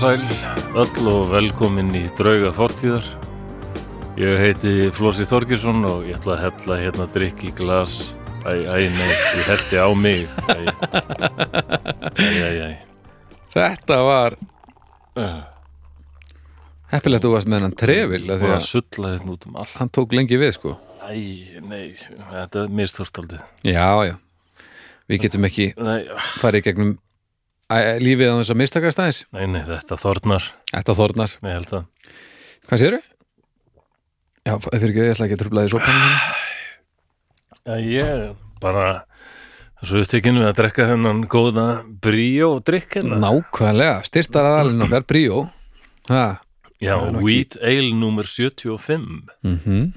Sæl, öll og velkomin í drauga fortíðar. Ég heiti Flósi Þorgirsson og ég ætla að hella hérna drikk í glas. Æ, æ, nei, ég heldi á mig. Æ, æ, æ, æ. Þetta var heppilegt þú varst með hann trefil því Og að að sulla þetta út um allt. hann tók lengi við sko Æ, nei, þetta er mistúrstaldið. Já, já, við getum ekki farið gegnum lífið á þess að mistakast aðeins nei, nei, þetta þornar, Þetta þornar, ég held að. hvað séru? Já, fyrir ekki, ég ætla ekki að trubla því sopan Já, ég bara, svo upptekinn við að drekka þennan góða bríó drikk hérna. Nákvæmlega, styrtar aðalinn okkar, Bríó Já, Það Wheat Ale nummer 75. mm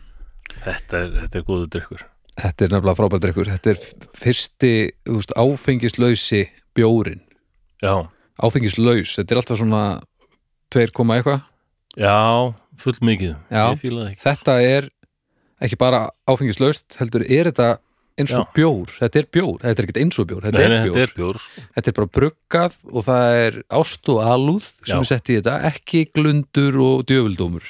Þetta er, þetta er góðu drikkur. Þetta er nefnilega frábært drikkur Þetta er fyrsti, þú veist, áfengislausi bjórin Áfengislaus, þetta er alltaf svona 2, koma eitthvað já, full mikið. Þetta er ekki bara áfengislaust heldur er þetta eins og bjór þetta er bjór, þetta er ekkert eins og bjór þetta, Nei, er, nei, bjór. þetta er bjór, sko. þetta er bara bruggað og það er ást og alúð sem Já. er sett í þetta, ekki glundur og djöfuldómur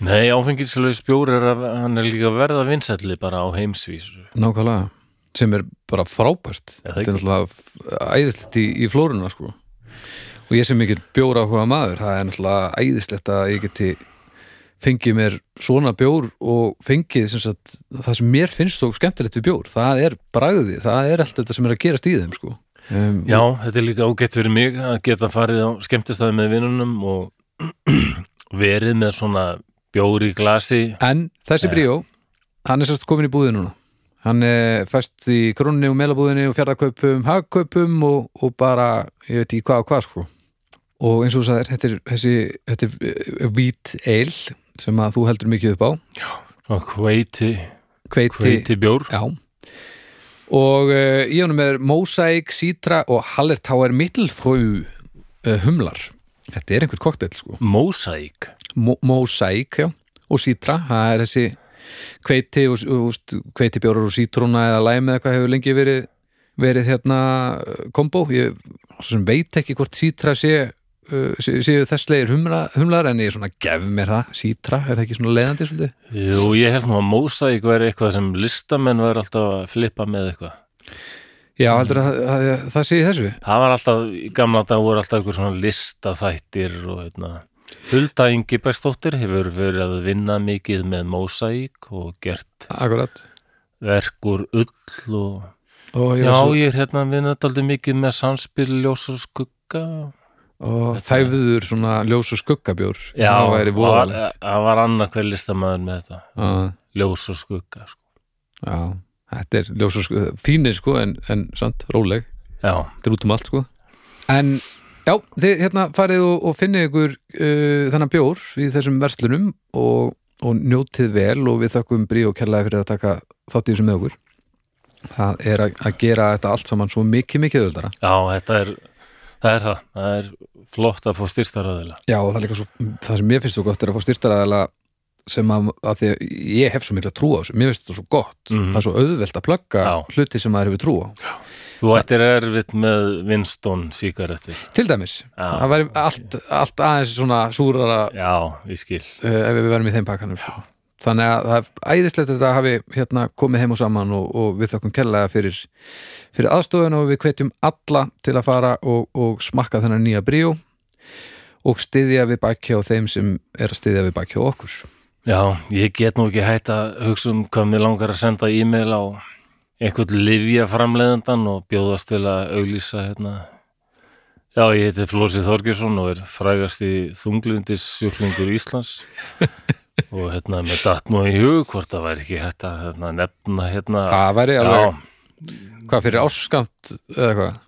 Nei, áfengislaus bjór er að, hann er líka verða vinsælli bara á heimsvísu. nákvæmlega, sem er bara frábært þetta er náttúrulega æðislegt í, í flóruna sko. og ég sem mikill bjór áhuga maður það er náttúrulega æðislegt að ég geti fengið mér svona bjór og fengið sem sagt, það sem mér finnst þó skemmtilegt við bjór, það er bragði það er allt þetta sem er að gerast í þeim sko. um, Já, þetta er líka ágætt fyrir mig að geta farið á skemmtistæði með vinnunum og verið með svona bjór í glasi. en þessi bríó hann er sérst komin í búði núna hann er fest í krónni og melabúðinni og fjardaköpum, hagköpum og, og bara, ég veit ekki hvað og hvað sko. Og eins og þú sagðir, þetta er þessi, þetta er uh, wheat ale sem að þú heldur mikið upp á. Svona hveiti, hveiti, bjór. já. Og uh, í honum er Mosaic, Citra og Hallertauer Mittelfrú uh, humlar. Þetta er einhver koktel sko. Mosaic. Mo Mosaic, já, og Citra það er þessi hveiti og, og hveiti bjórar og sítrúna eða læmi eða hvað hefur lengi verið verið hérna kombo ég veit ekki hvort Citra sé uh, sé- séu þesslegir humla, humlar en ég svona gef mér það Citra, er það ekki svona leiðandi svolítið? Jú, ég held nú að Mosaic væri eitthvað sem listamenn væri alltaf að flippa með eitthvað. Já, heldur að, að, að það sé í þessu? Það var alltaf, gamla dag voru alltaf einhver svona listaþættir og hérna, Hulda Ingi Bergsdóttir hefur verið að vinna mikið með Mosaic og gert Akkurat. verk úr ull og og, ég já, svo, ég er hérna að vinna alltaf mikið með samspil ljós og skugga. Og þæfður svona ljós og skuggabjór. Já, það væri voðalegt. það var annað hver listamæður með þetta. Já. ljós og skugga sko. Já, þetta er ljós og skugga fínir sko en, en samt róleg. Þetta er út um allt sko. En já, þið hérna farið og, og finnið ykkur uh, þennan bjór í þessum verslunum og, og njótið vel og við þökkum brí og kærlega fyrir að taka þátt í þessu með okkur. Það er að, að gera þetta allt saman svo mikið mikið öðuldara já, þetta er það er það, það er flott að fá styrstaraðila já og það er líka svo, það sem mér finnst svo gott er að fá styrtaræðala sem að, að því að ég hef svo mikla trú á þessu, mér finnst þetta svo gott. Mhm. það er svo auðvelt að plugga Já. hluti sem maður hefur trú á Þú ættir erfitt með Winston sígarettur. Til dæmis, Já. það væri allt, allt aðeins svona súrara Já, ég skil. uh, ef við verðum í þeim pakkanum. Sko. þannig að það er æðislegt að þetta hafi hérna komið heim og saman og, og við þakkum kærlega fyrir, fyrir aðstofun og við hvetjum alla til að fara og, og smakka þennan nýja bríó og styðja við bakki á þeim sem er að styðja við bakki á okkur. Já, ég get nú ekki hægt að hugsa um hvað mér langar að senda e-mail á einhvern livja framleiðandan og bjóðast til að auglýsa hérna. Já, ég heiti Flósi Þorgjursson og er frægast í þunglindis sjúklingur Íslands. Og hérna með datt nú í hug hvort það væri ekki hægt að hérna, nefna hérna það væri alveg, Já, hvað fyrir áskamt eða hvað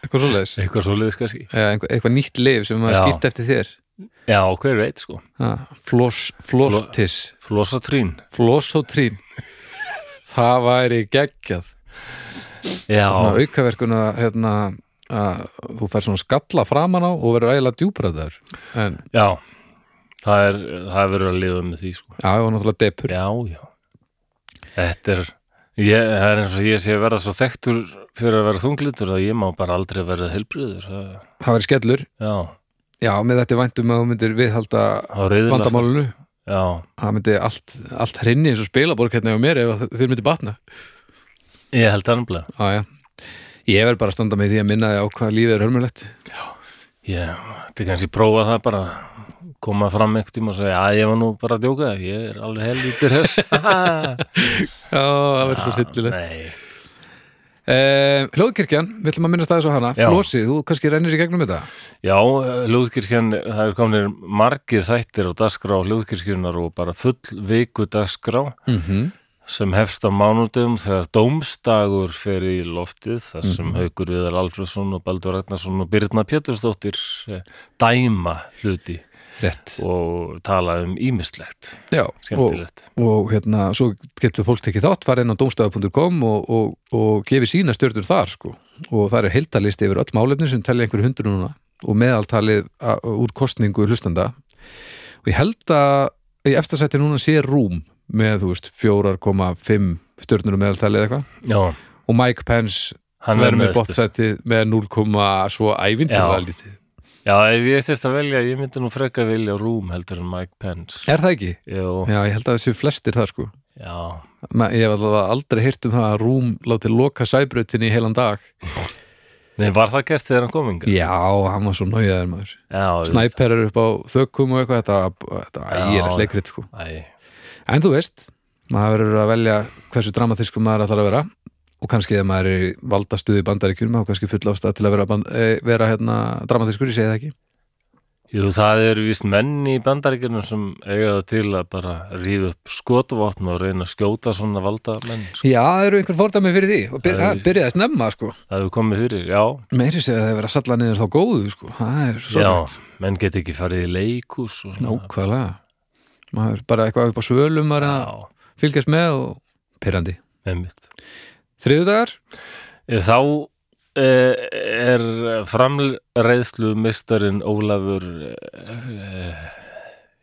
eitthvað svoleiðis? Eitthvað svo liðis kannski. Eða eitthvað, eitthvað nýtt lif sem maður skipt eftir þér? Já, hver veit sko. Ha, floss, flostis. Flósatrín flossotrín það væri geggjað. Já, svona aukaverkun að hérna, að þú fær svona skalla framan á og verður ægilega djúbræðar en já. Það er, það er verið að lifa með því sko. Já, ég var náttúrulega depur Já, já. Þetta er Ég, það er eins og ég sé að vera svo þekktur fyrir að vera þunglitur að ég má bara aldrei verða helbriður. Það, það væri skellur. Já, já, með þetta væntum að þú myndir viðhalda vandamálunu það myndi allt, allt hrinni eins og spilaborg hérna á mér ef þið myndi batna ég held það. Já, já. Ég verð bara að standa með því að minna þig á hvað lífið er hörmulegt. Ég, þetta er kannski prófa það bara koma fram einhvern tíma og segja að ég var nú bara að djóka, ég er alveg helvítur. Já, það verður svo sillilegt. Eh, Hljóðkirkjan, við ætlum að minnast aðeins á hana. Já. Flósi, þú kannski rennir í gegnum þetta. Já, Ljóðkirkjan, það er kominir margir þættir á dagskrá Ljóðkirkjunar og bara full viku dagskrá Mm -hmm. sem hefst á mánudum þegar dómstagur fer í loftið þar sem Mhm. Haukur Viðar Alfreðsson og Baldur Ragnarsson og Birna Pétursdóttir eh, dæma hluti Rétt. og tala um ímislegt, Já, og, og hérna, svo getur fólk tekið þátt, fara inn á domstafu.com og, og, og gefi sína stjördur þar, sko. Og það er heiltalist yfir öll málefni sem telja einhverju hundur núna og meðaltalið úr kostningu hlustanda. Og ég held að í efstasætti núna sé rúm með, þú veist, 4,5 stjörnur og meðaltalið eitthvað. Og Mike Pence hann verður með bottsætti með 0, svo ævintilega lítið. Já, ef ég þyrst að velja, ég myndi nú freka vilja Rúm heldur en Mike Pence. Er það ekki? Jú, Já, ég held að þessu flestir það, sko. já, Ma- Ég hef allavega aldrei heyrt um það að rúm látið loka sæbrautinni í heilan dag. Nei, var það gert þegar hann kom inga? Já, hann var svo nájaður maður. Já, Snæper er upp á þökkum og eitthvað, þetta, þetta Já. ægilegt leikrit, sko. Æ, En þú veist, maður verður að velja hversu dramatísku maður ætlar að vera og kannski ef maður er í valdastuði bandaríkjum þá kannski full ástæð til að vera, band, e, vera hérna, dramatískur, ég segi það ekki. Jú, það eru víst menn í bandaríkjunum sem eiga það til að bara rífa upp skotvopn og reyna að skjóta svona valda menn. Sko. Já, það eru einhver fordæmi fyrir því og byr, Það byrjaði að snemma, sko. Það hefur komið fyrir, já, Meiri segja að það er að salla niður þá góðu, sko. Já, menn get ekki farið í svona. Nákvæmlega. Maður bara eitthvað upp á svölum að fylgjast með og pyrrandi. Einmitt. Þriðudagar? Eh, Þá eh, er framreiðslu mistarinn Ólafur eh,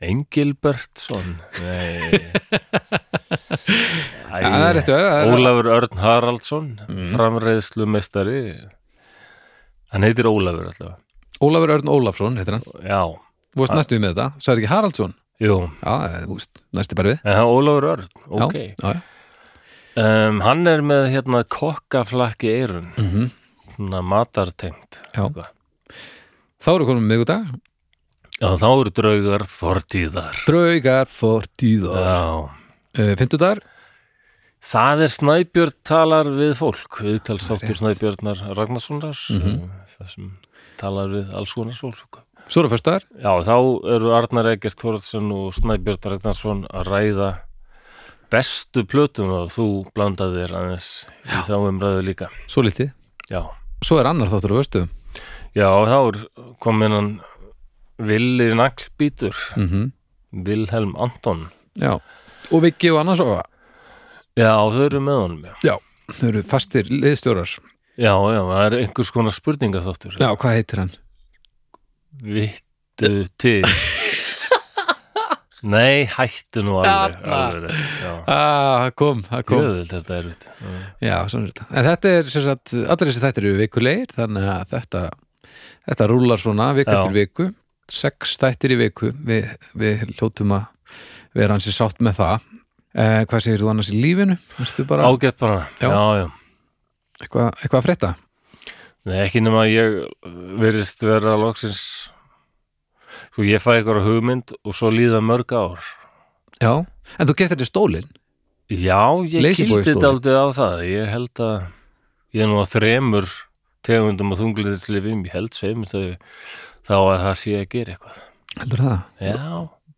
Engilbertsson Nei Æ, réttu, Ólafur Örn Haraldsson Mhm. framreiðslu mistari hann heitir Ólafur allavega Ólafur Örn Ólafsson, heitir hann. já, Þú veist næstu með þetta, sagði ekki Haraldsson? Já, þú veist, næstu bara við. en það er Ólafur Örn ok, Já, já, um, hann er með hérna kokkaflakki eirun mm -hmm. svona matartengt. Þá eru konum miðgudag. Já, þá eru draugar fortíðar. Draugar fortíðar. Uh, Fymtudagar? Það er Snæbjörn talar við fólk, viðtalsáttur. Snæbjörnar Ragnarssonar, Mhm. það sem talar við alls konar fólk. Svo eru föstudagar? Já, þá eru Arnar Egert Þorðsson og Snæbjörn Ragnarsson að ræða bestu plötum og þú blandaðir aðeins í þá umræðu líka. Svo lítið. Já, Svo er annar þáttur á vöstu. já þá er komin hann Villi Naglbítur, Mm Vilhelm Anton. Já. Og Viki og annars og Já, þau eru með honum, já. Já. Þau eru fastir liðstjórar. Já, já, það er einhvers konar spurningaþáttur. Já, hvað heitir hann? Vittu til Nei, hættu nú alveg, alveg. Ah, kom, það kom. Jöðvild, þetta er vitt Já, svona er þetta. En þetta er, sem sagt, allir þessi þættir eru vikulegir, þannig að þetta, þetta rúlar svona viku Já. eftir viku. Sex þættir í viku. Við, við hljótum að vera hansi sátt með það. Eh, hvað segir þú annars í lífinu? Bara Ágætt bara, Já. já, eitthvað, eitthvað að frétta? Nei, ekki nema að ég verðist vera loksins Sko, ég fæ eitthvað hugmynd og svo líða mörg ár Já, en þú keftir þetta stólinn? Já, ég kildi story. daldið á það Ég held að ég er nú að þremur tegundum og þungliðislifum ég held sveimur þá að það sé að gera eitthvað Heldur það? Já,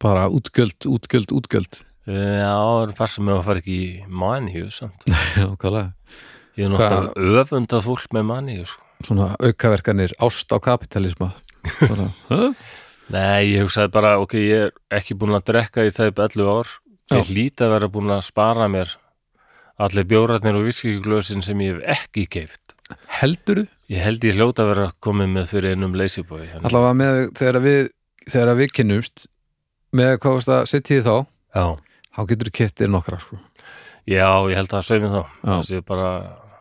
Bara útgjöld, útgjöld, útgjöld. já, það er passa með að fara ekki í maníu samt Já, hvaðlega? Ég er náttúrulega öfundað fólk með maníu sko. Svona aukaverkanir ást á kapitalisma. Bara? Nei, ég hugsaði bara, ok, ég er ekki búin að drekka í þau 11 ár ég Já. hlýt að vera búin að spara mér allir bjóratnir og viskiglösin sem ég hef ekki keift Heldurðu? Ég held ég hljóta að vera komið með fyrir einum leysibói allavega með þegar við þegar við kynnumst með hvað varst að setja í þá Já, þá getur þú keftir nokkra sko. Já, ég held að sögum þá Já. það sé bara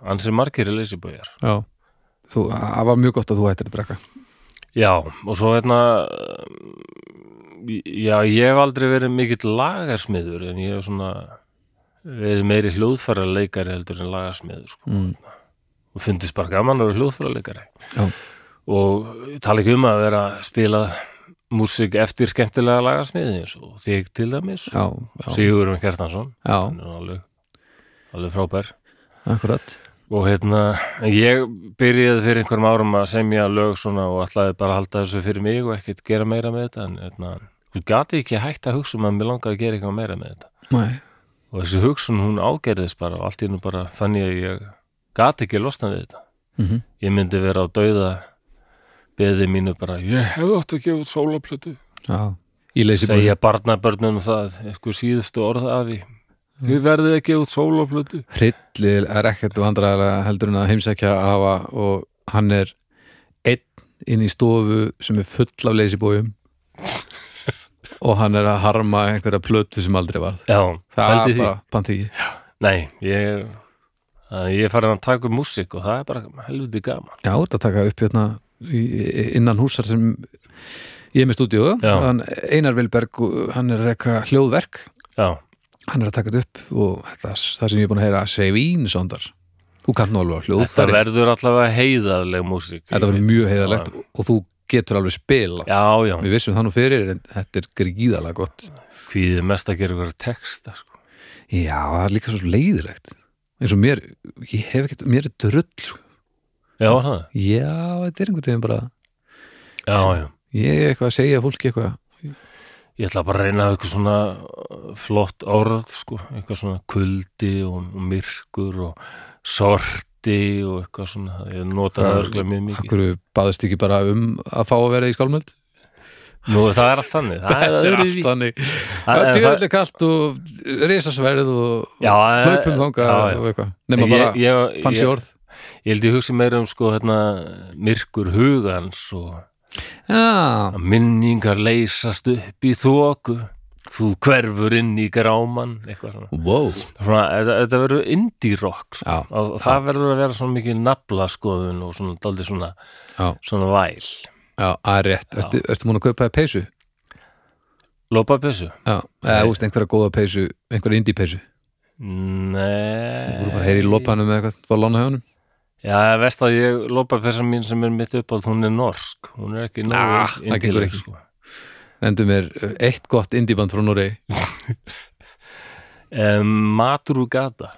ansið margir í leysibójar Já, þú, það var mjög gott að þú hættir að drekka Já, og svo hérna já, ég hef aldrei verið mikill lagarsmiður en ég hef svona verið meiri hljóðfæra leikari heldur en lagarsmiður sko. mm. og fundist bara gaman að vera hljóðfæra leikari Já, og ég tala ekki um að vera að spila músík eftir skemmtilega lagarsmiði eins og þig til dæmis. Hann er alveg, alveg frábær. Akkurat og hérna, ég byrjaði fyrir einhverjum árum að semja lög svona og ætlaði bara að halda þessu fyrir mig og ekkert gera meira með þetta en hérna, þú gati ekki hægt að hugsa um að mér langaði að gera eitthvað meira með þetta. Nei, og þessi hugsun hún ágerðist bara og allt í nú bara fann ég að ég gati ekki losna við þetta. Mm ég myndi vera á dauða beði mínu bara, ég hefði átt að gefa út sólaplötu Í segja barnabörnum það eitthvað síðustu orða af því þið verðið að gefa út sólaplötu Hryllil er ekkert vandræðilega heldur en að heimsækja hafa og hann er einn inn í stofu sem er full af leysibójum og hann er að harma einhverja plötu sem aldrei varð. Já, það er því. bara pantíki Nei, ég að ég farin að taka upp músík og það er bara helviti gaman. Já, þú ert að taka upp hérna innan húsar sem ég er með stúdíu Einar Vilberg, hann er að reka hljóðverk. Já, hann er að taka þetta upp og þetta, það sem ég er búin að heyra Sevín sondar þú kannt nú alveg þetta hljóðfæri. Verður allavega heiðarleg músík. Þetta verður mjög heiðalegt og þú getur alveg spila Já, já, við vissum það nú fyrir en þetta er gríðalega gott. Hvíðið mest að gera ykkur texta sko. já, það er líka svo leiðilegt. Eins og mér, ég hef ekkert mér er drull, sko. Já, það? Já, þetta er einhvern veginn bara Já, já. Ég er eitthvað að segja fólki eitthvað Ég ætla bara að reyna að eitthvað svona uh, flott orð, sko, eitthvað svona kuldi og, og myrkur og sorti og eitthvað svona, ég nota það örglega mjög mikið. Akkur baðast ekki bara um að fá að vera í skálmöld? Nú, það er allt þannig, það er öðru allt þannig. Það- er djöðlega kalt og risasverð og hlaupum já. og eitthvað. Ég- bara ég- fanns í orð. Ég held ég hugsi meira um, sko, hérna, myrkur hugans og Já, að minningar leysast upp í þoku, þú hverfur inn í gráman, eitthvað svona. wow svona þetta, verður indie rock, sko. Já, og það verður að vera svona mikið nafla skoðun og svona daldið svona, Já, svona væl. já, það er rétt Ertu, ertu múin að kaupa peysu? Lópapessu? Já, eða þú veist einhverja góða peysu einhverja indie peysu Nei. Þú voru bara að heyra í lopanum eða eitthvað, var lána hjá honum Já, veist að ég, lópapessa mín sem er mitt upp á, hún er norsk, hún er ekki nógu Ah, það gengur ekki. sko. Endum er eitt gott indie band frá Noregi Um, Maturugata.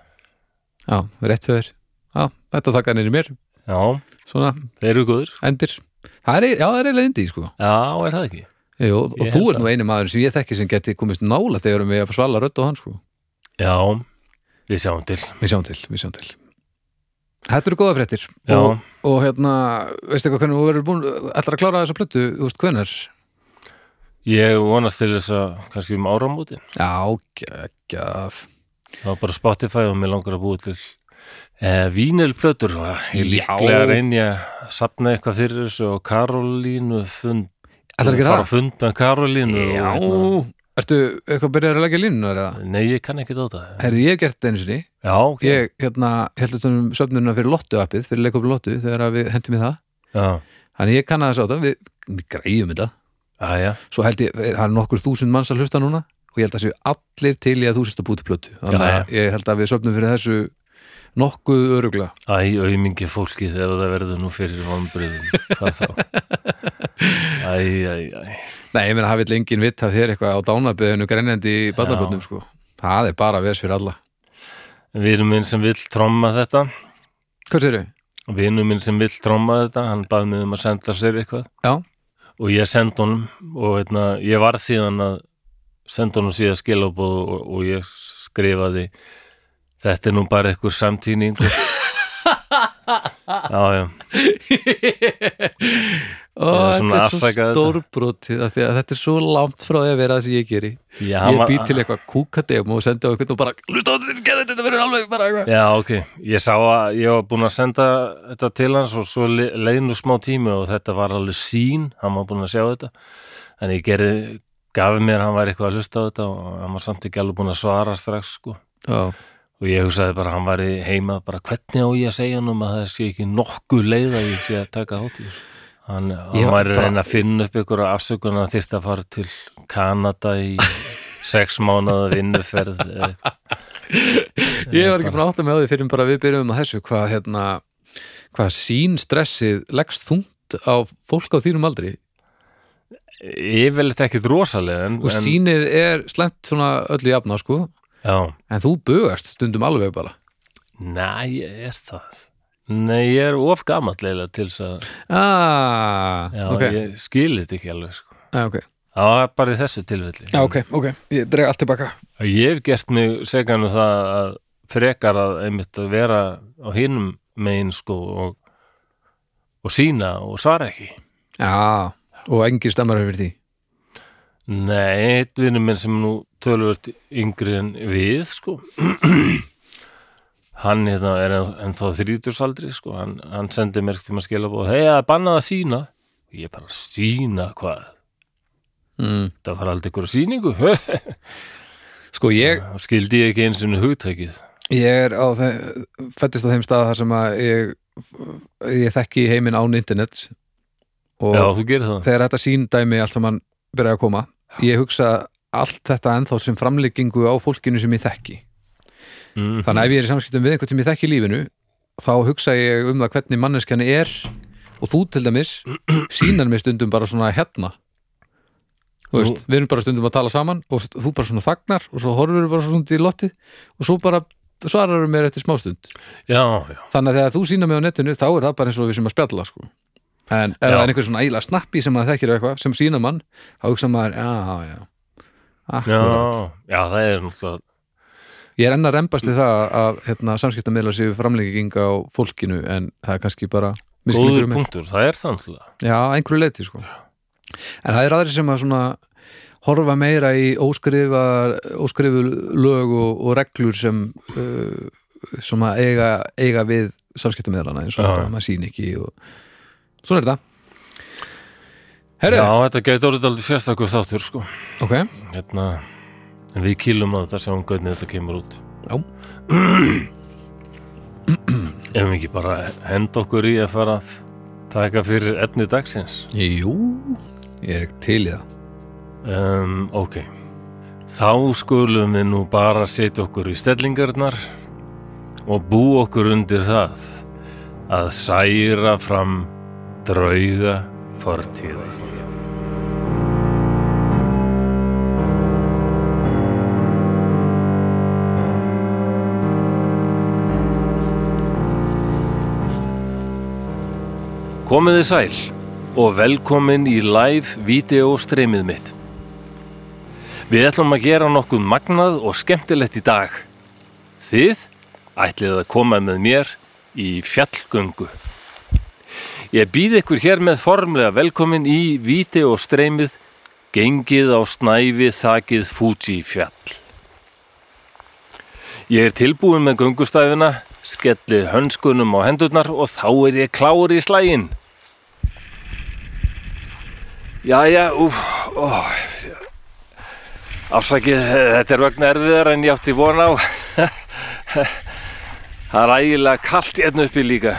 Já, rétt fyrir Já, þetta þakka í mér Já, Svona, þeir eru góður. endir Það er, já, það er eiginlega indie, sko Já, er það ekki? Jú, og Ég þú held ert nú eini maður sem ég þekki sem geti komist nála þegar við að svala rödd og hann sko. Já, við sjáum til. Við sjáum til, við sjáum til Þetta eru góða fréttir og, og hérna, veistu eitthvað hvernig þú verður búin ætlar að klára þessa plötu, þú veist hvenær Ég vonast til þess að kannski um áramótin. Já, geggjað Það var bara Spotify og mér langar að búa til eh, vínilplötur. Ég líklega reyni að sapna eitthvað fyrir þessu og Karolínu fund. Ætlar að gera fara það? að funda Karolínu. og Já, hérna- ertu eitthvað byrjar að leggja línunar eða? Nei, ég kann ekki þetta. Herðu, ég hef gert það einu sinni Já, ok. Ég, hérna, heldur þetta um söfnununa fyrir Lottu appið, fyrir leikoplu Lottu þegar að við hendum í það Já, Þannig ég kann að þess á þetta, við, greiðum þetta aðja. svo held ég, það er nokkur þúsund manns að hlusta núna og ég held að séu allir til í að þú sérst að búti plötu þannig Já, að ég held að við söfnum fyrir þessu nokkuð örugla Æ, aumingi fólkið ef það verður nú fyrir vonbröðum. Hvað þá? Æ, æ, æ. Nei, ég meina, það vill enginn vitt að þér eitthvað á dánabeðinu grennandi í barnaböndum sko. það er bara ves fyrir alla Vinur minn sem vill tromma þetta. Hvað sér Vinur minn sem vill tromma þetta, hann bað mig um að senda sér eitthvað. Já, og ég sendi honum og hérna, ég var síðan að senda honum síðan skilabóð og, og ég skrifaði þetta er nú bara eitthvað samtíning já, já. Ó, þetta er svo stórbrotið þetta er svo langt frá því að vera það sem ég geri. Já, Ég bý til eitthvað kúkadem og sendi á eitthvað og bara, hlusta á þetta, þetta, verður alveg bara eitthvað. Já, ok, ég sá að ég var búin að senda þetta til hans og svo le- leið nú smá tími og þetta var alveg sín, hann var búin að sjá þetta. En ég gerði, gafi mér hann var eitthvað að hlusta á þetta og hann var samt ekki alveg búin að svara strax sko. Já, og ég hugsaði bara að hann var heima bara hvernig á ég að segja hann um að það sé ekki nokkuð leið að ég sé að taka þessu? Hann, hann að bara- reyna að finna upp ykkur afsökun að þyrst að fara til Kanada í sex mánuða vinnuferð. Ég var ekki búin að átta mig á því fyrir bara við byrjum að þessu hvað hérna hvað sín stressið leggst þungt á fólk á þínum aldri? Yfirleitt ekkit rosalega en, og sínið er slemt svona öllu jafna sko já, en þú bugast stundum alveg bara. Næ, ég er það. Nei, ég er of gamall eiginlega til þess að ah, já, ok, ég skil þetta ekki alveg sko. ah, ok. Það var bara í þessu tilfelli. Já, ok, ok, ég dreg allt tilbaka. Ég hef gert mig segan um það að frekar að einmitt að vera á hinum megin sko og, og sína og svara ekki. Já, og engin stemmar fyrir því. Nei, eitt vinnur minn sem nú tölvöld yngri en við, sko. hann hérna, er en, en þá þrítursaldri, sko. Hann, hann sendi mér til að skila búið, hei, það er bannað að sína. Ég bara, sína hvað? mm. Það var aldrei ykkur síningu. Sko, ég, Þá skildi ég ekki eins og hugtækið. ég er á þeim fættist á þeim stað þar sem að ég ég þekki heiminn án internets og Já, það. þegar þetta síndæmi allt saman byrjaði að koma ég hugsa allt þetta ennþá sem framleggingu á fólkinu sem ég þekki. Mm þannig að ef ég er í samskiptum við einhvern sem ég þekki í lífinu þá hugsa ég um það hvernig manneskjani er og þú til dæmis sínar mér stundum bara svona hérna. Þú veist, við erum bara stundum að tala saman og þú bara svona þagnar og svo horfur bara svona í lottið og svo bara svarar mér eftir smástund Já, já. þannig að þegar þú sínar mig á netinu þá er það bara eins og við sem að spjalla sko. en ef það er einhver svona ægilega snappi sem maður þekkir eitthvað sem sínar mann þá hugsa maður, já, já Já, Akkurat. já, það er náttúrulega, Ég er enn að rembast við það að hérna, samskiptamiðla séu framlegging á fólkinu en það er kannski bara góður um punktur, það er það náttúrulega. Já, einhverju leiti sko. En það er aðri sem að svona horfa meira í óskrifa óskrifu lög og, og reglur sem uh, sem að eiga, eiga við samskiptamiðlana eins og Já. þetta, maður sín ekki og svona er þetta Herri, Já, þetta gæti orðið aldrei sérstakur þáttur, sko. ok, hérna en við kýlum á þetta sjáum hvernig þetta kemur út. Já. ef við ekki bara henda okkur í að fara að taka fyrir efni dagsins? Jú ég til í það. Um, ok. Þá skulum við nú bara setja okkur í stellingarnar og bú okkur undir það að særa fram drauga fortíðar Komiði sæl og velkomin í live vídeo streymið mitt. Við ætlum að gera nokkuð magnað og skemmtilegt í dag. Þið ætlið að koma með mér í fjallgöngu. Ég býð ykkur hér með formlega velkomin í vídeo streymið gengið á snæfi þakið Fuji fjall. Ég er tilbúin með göngustæfina, skellið hönskunum á hendurnar og þá er ég klár í slægin. Jæja, úf, ó, afsakið, þetta er vegna erfiðar en ég átti von á. Það er ægilega kalt hérna uppi líka.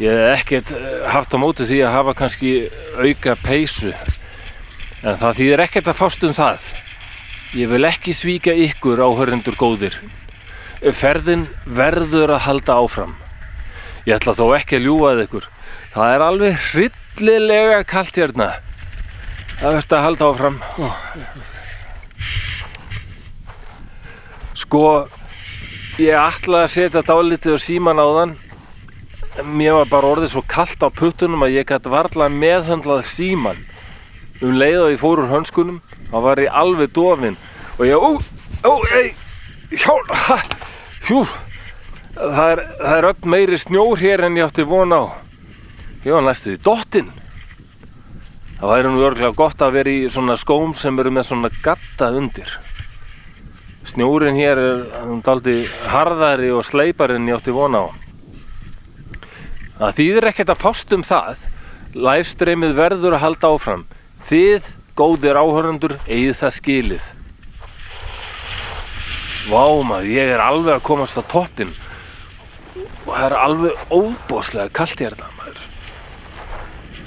Ég hef ekkert eh, haft á móti því að hafa kannski auka peysu. En það þýðir ekkert að fást um það. Ég vil ekki svíka ykkur áhörundur góðir. Ferðin verður að halda áfram. Ég ætla þó ekki að ljúga að ykkur. Það er alveg hryllilega kalt hérna. Það verður að halda áfram. Sko, ég ætla að setja dálítið á síman á þann. Mér var bara orðið svo kalt á puttunum að ég gæti varla meðhöndlað síman. Um leið og ég fór úr hönskunum, þá var ég alveg dofinn. Og ég, ó, ó, ei, hjál, ha, hjú, það er, það er öll meiri snjór hér en ég átti von á. Ég var næstu í dottinn. Það væri nú örglega gott að vera í svona skóm sem eru með svona gatta undir. Snjórin hér er um daldi harðari og sleipari en ég átti von á. Það þýðir ekkert að fást um það. Livestreamið verður að halda áfram. Þið, góðir áhörundur, eigið það skilið. vá maður, ég er alveg að komast á toppin og það er alveg óbóðslega kalt hérna maður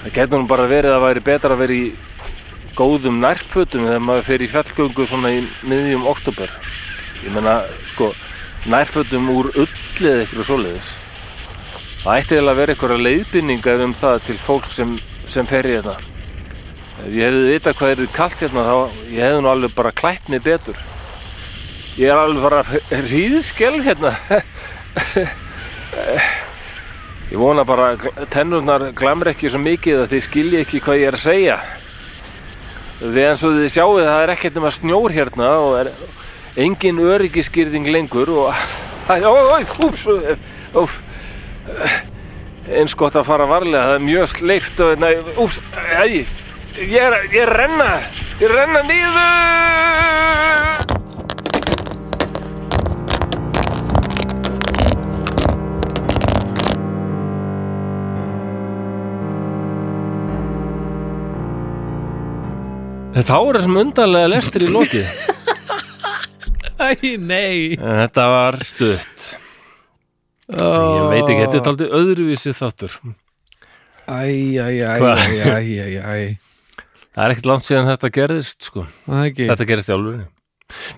það getur nú bara verið að það væri betra að vera í góðum nærfötum þegar maður fer í fjallgöngu svona í miðjum oktober ég meina, sko nærfötum úr ull eða ykkur svoleiðis það ætti eiginlega að vera ykkur leiðbynningar um það til fólk sem, sem fer í þetta. Ef ég hefði vitað hvað er kallt hérna þá ég hefði nú alveg bara klætt mig betur. Ég er alveg bara hríðskelf hérna. Ég vona bara að tennurnar glamur ekki svo mikið að þið skilji ekki hvað ég er að segja. Því eins og þið sjáu það er ekkert nema snjór hérna og er engin öryggiskýrðing lengur og Æ, ó, ó, úps, úps eins gott að fara varlega það er mjög sleift og næ, úps, æ, ég er, ég er renna ég er renna niður. Þetta ára sem undarlega lestir í lokið Æ, nei. Þetta var stutt Ég veit ekki, þetta er aldrei öðruvísi þáttur. Æ, æ, æ, Hvað? æ, æ, æ, æ. Það er ekkert langt síðan þetta gerðist sko. Er Þetta gerðist í alvöru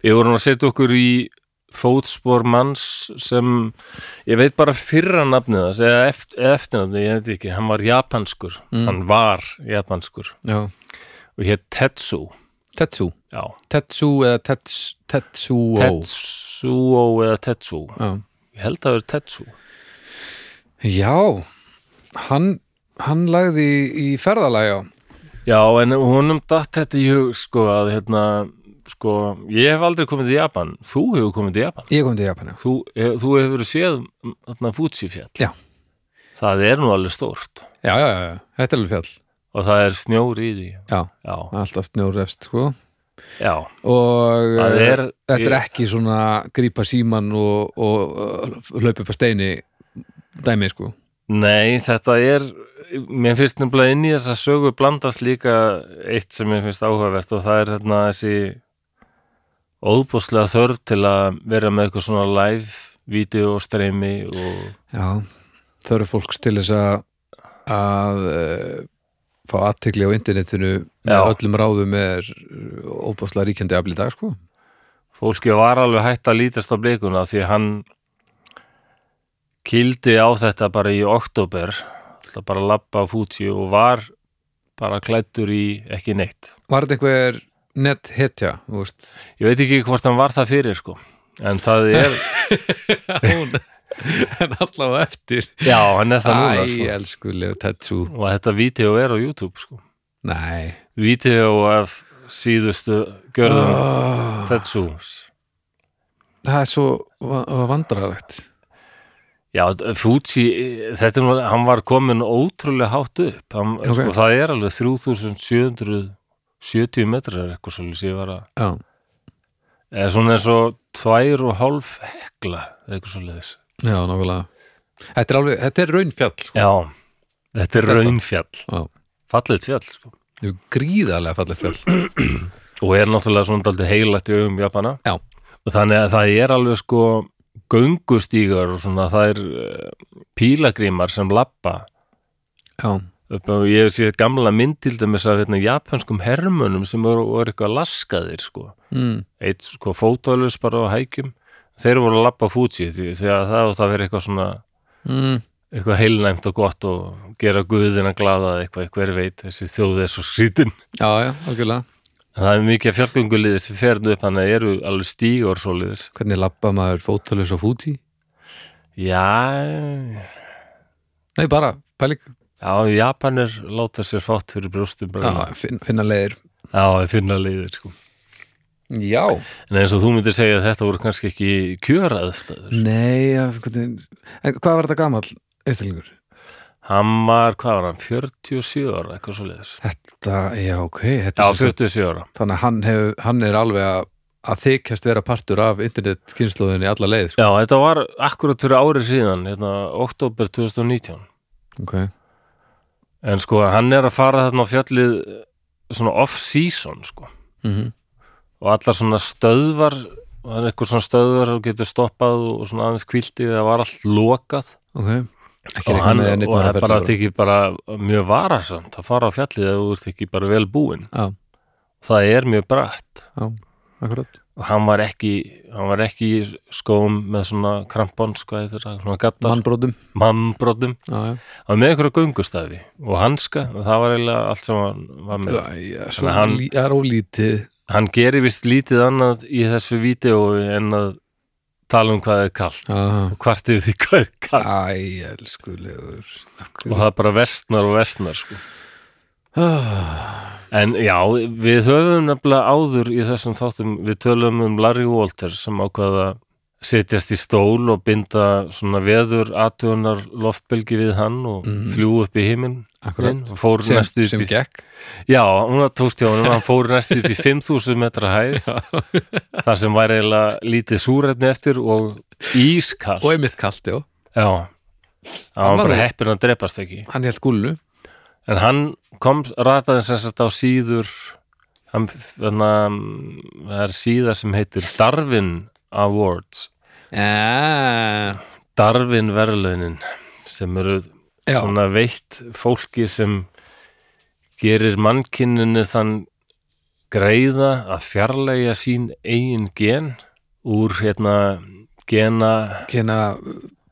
Við vorum að setja okkur í fótspor manns sem ég veit bara fyrra nafnið þess eða, eft, eftirnafnið, ég veit ekki hann var japanskur, Mm. hann var japanskur. Já, og hétt Tetsu. Tetsu? Já, Tetsu eða tets, Tetsuo? Tetsuo eða Tetsu Já, Ég held að það er Tetsu. Já hann, hann lagði í, í ferðalagi á. Já, en honum datt þetta í hug sko að hérna sko, ég hef aldrei komið til Japan. Þú hefur komið til Japan? Ég kom til Japan, já. Þú, hef, þú hefur séð þarna Fuji fjall Já. það er nú alveg stórt. Já, já, já, já, þetta er alveg fjall. Og það er snjór í því. Já, já, alltaf snjórefst, sko já, Og eh, er þetta er ekki svona grípa síman og, og uh, hlaupa upp að steini dæmi, sko. Nei, þetta er mér finnst nefnilega inn í þessa sögu blandast líka eitt sem mér finnst áhugavert og það er hérna þessi óbúslega þörf til að vera með eitthvað svona live vídeostreymi og Já, eru fólks til þess að að uh, fá aðtekli á internetinu með Já. öllum ráðum er óbúslega ríkjandi afl í dag, sko. Fólki var alveg hægt að lítast á blikuna því hann kildi á þetta bara í oktober það bara labba á Fuji og var bara klættur í ekki neitt. Var þetta einhver net hetja, ég veit ekki hvort hann var það fyrir sko. En það er, En allavega eftir. Já hann er það núna sko. elskuleg og þetta vídeo er á YouTube sko. Nei. Vídeo af síðustu gjörðum oh, Tetsus Það er svo va- vandræðalegt. Já, Fuji, þetta er nú, hann var komin ótrúlega hátt upp. Hann, Ok. sko, það er alveg 3770 metrar eitthvað svolítið ég var að Já, eða svona eins og tvær og hálf hekla eitthvað svolítið já, nákvæmlega Þetta er alveg, þetta er raunfjall sko. Já, þetta er Þetta raunfjall Já. fallið fjall sko. Þetta er gríðarlega fallegt fjall og er náttúrulega svona daldið heilagt í augum Japana Já. og þannig að það er alveg sko göngustígar og svona það er uh, pílagrímar sem labba Já, ég hef séð gamla mynd til dæmis af hérna, japanskum hermönum sem voru, voru eitthvað laskaðir sko. mm, eitt sko fótólus bara á hækjum þeir voru að lappa því að það átt að vera eitthvað svona mm, eitthvað heilnæmt og gott og gera guðina glada eitthvað, hver veit þessi þjóð er svo skrítin. Já, já, algjörlega. Það er mikið fjallgönguliðis við ferðu upp þannig að eru alveg stígur svoleiðis. Hvernig labba maður fótalus á fúti? já, Nei, bara, pæling. Já, Japanir láta sér fátt fyrir brjóstum Já, finna leiðir. Já, finna leiðir sko Já En eins og þú myndir segja að þetta voru kannski ekki kjöraðstæður. Nei, ja, en hvað var þetta gamall einstaklingur? Hann var, hvað var hann, 47 ára, eitthvað svo leiðis. Þetta, já, ok þetta Já, er sem sagt- 47 ára. Þannig að hann, hef, hann er alveg að, að þykjast vera partur af internetkynnslóðinni alla leið sko. Já, þetta var akkurat fyrir árið síðan, hérna, oktober 2019. Ok, En sko, hann er að fara þarna á fjallið svona off-season, sko. mm Og allar svona stöðvar er eitthvað svona stöður og getur stoppað og svona aðeins kviltið það var allt lokað? Ok. Ekki og, hann, og var er bara þykir bara mjög varasamt að fara á fjallið ef þú ert ekki bara vel búinn. Já, það er mjög brætt akkurat. Og hann var ekki hann var ekki í skóm með svona krampons hvað heitir það, svona gattar mannbrótum mannbrotum, já, já, hann var með einhverja göngustæði og hanska, og það var eiginlega allt sem hann var með. Það er ólítið hann gerir vist lítið annað í þessu vídeo en að tala um hvað er kallt já, og hvart yfir því hvað er kallt æ, elskulegur. Og það bara vestnar og vestnar sko. ah, en já, við höfum nefnilega áður í þessum þáttum, við tölum um Larry Walter sem ákvaða setjast í stól og binda svona veður aðtugunar loftbelgi við hann og Mhm. fljú upp í akkurat. Og fór sem, næstu upp sem í gekk. Já, hún var tókst hjá honum, hann fór næstu upp í 5000 metra hæð. Þar sem væri eiginlega lítið súrefni eftir og ískall og einmitt kalt, já, Já, hann var var bara heppin að drepast ekki. Hann held gúlnu. En hann kom, rataði sem sagt á síður hann, þannig það er síða sem heitir Darwin Awards já, Darwin verðlaunin sem eru já, svona veitt fólki sem gerir mannkinninu þann greiða að fjarlægja sín eigin gen úr hérna gena kena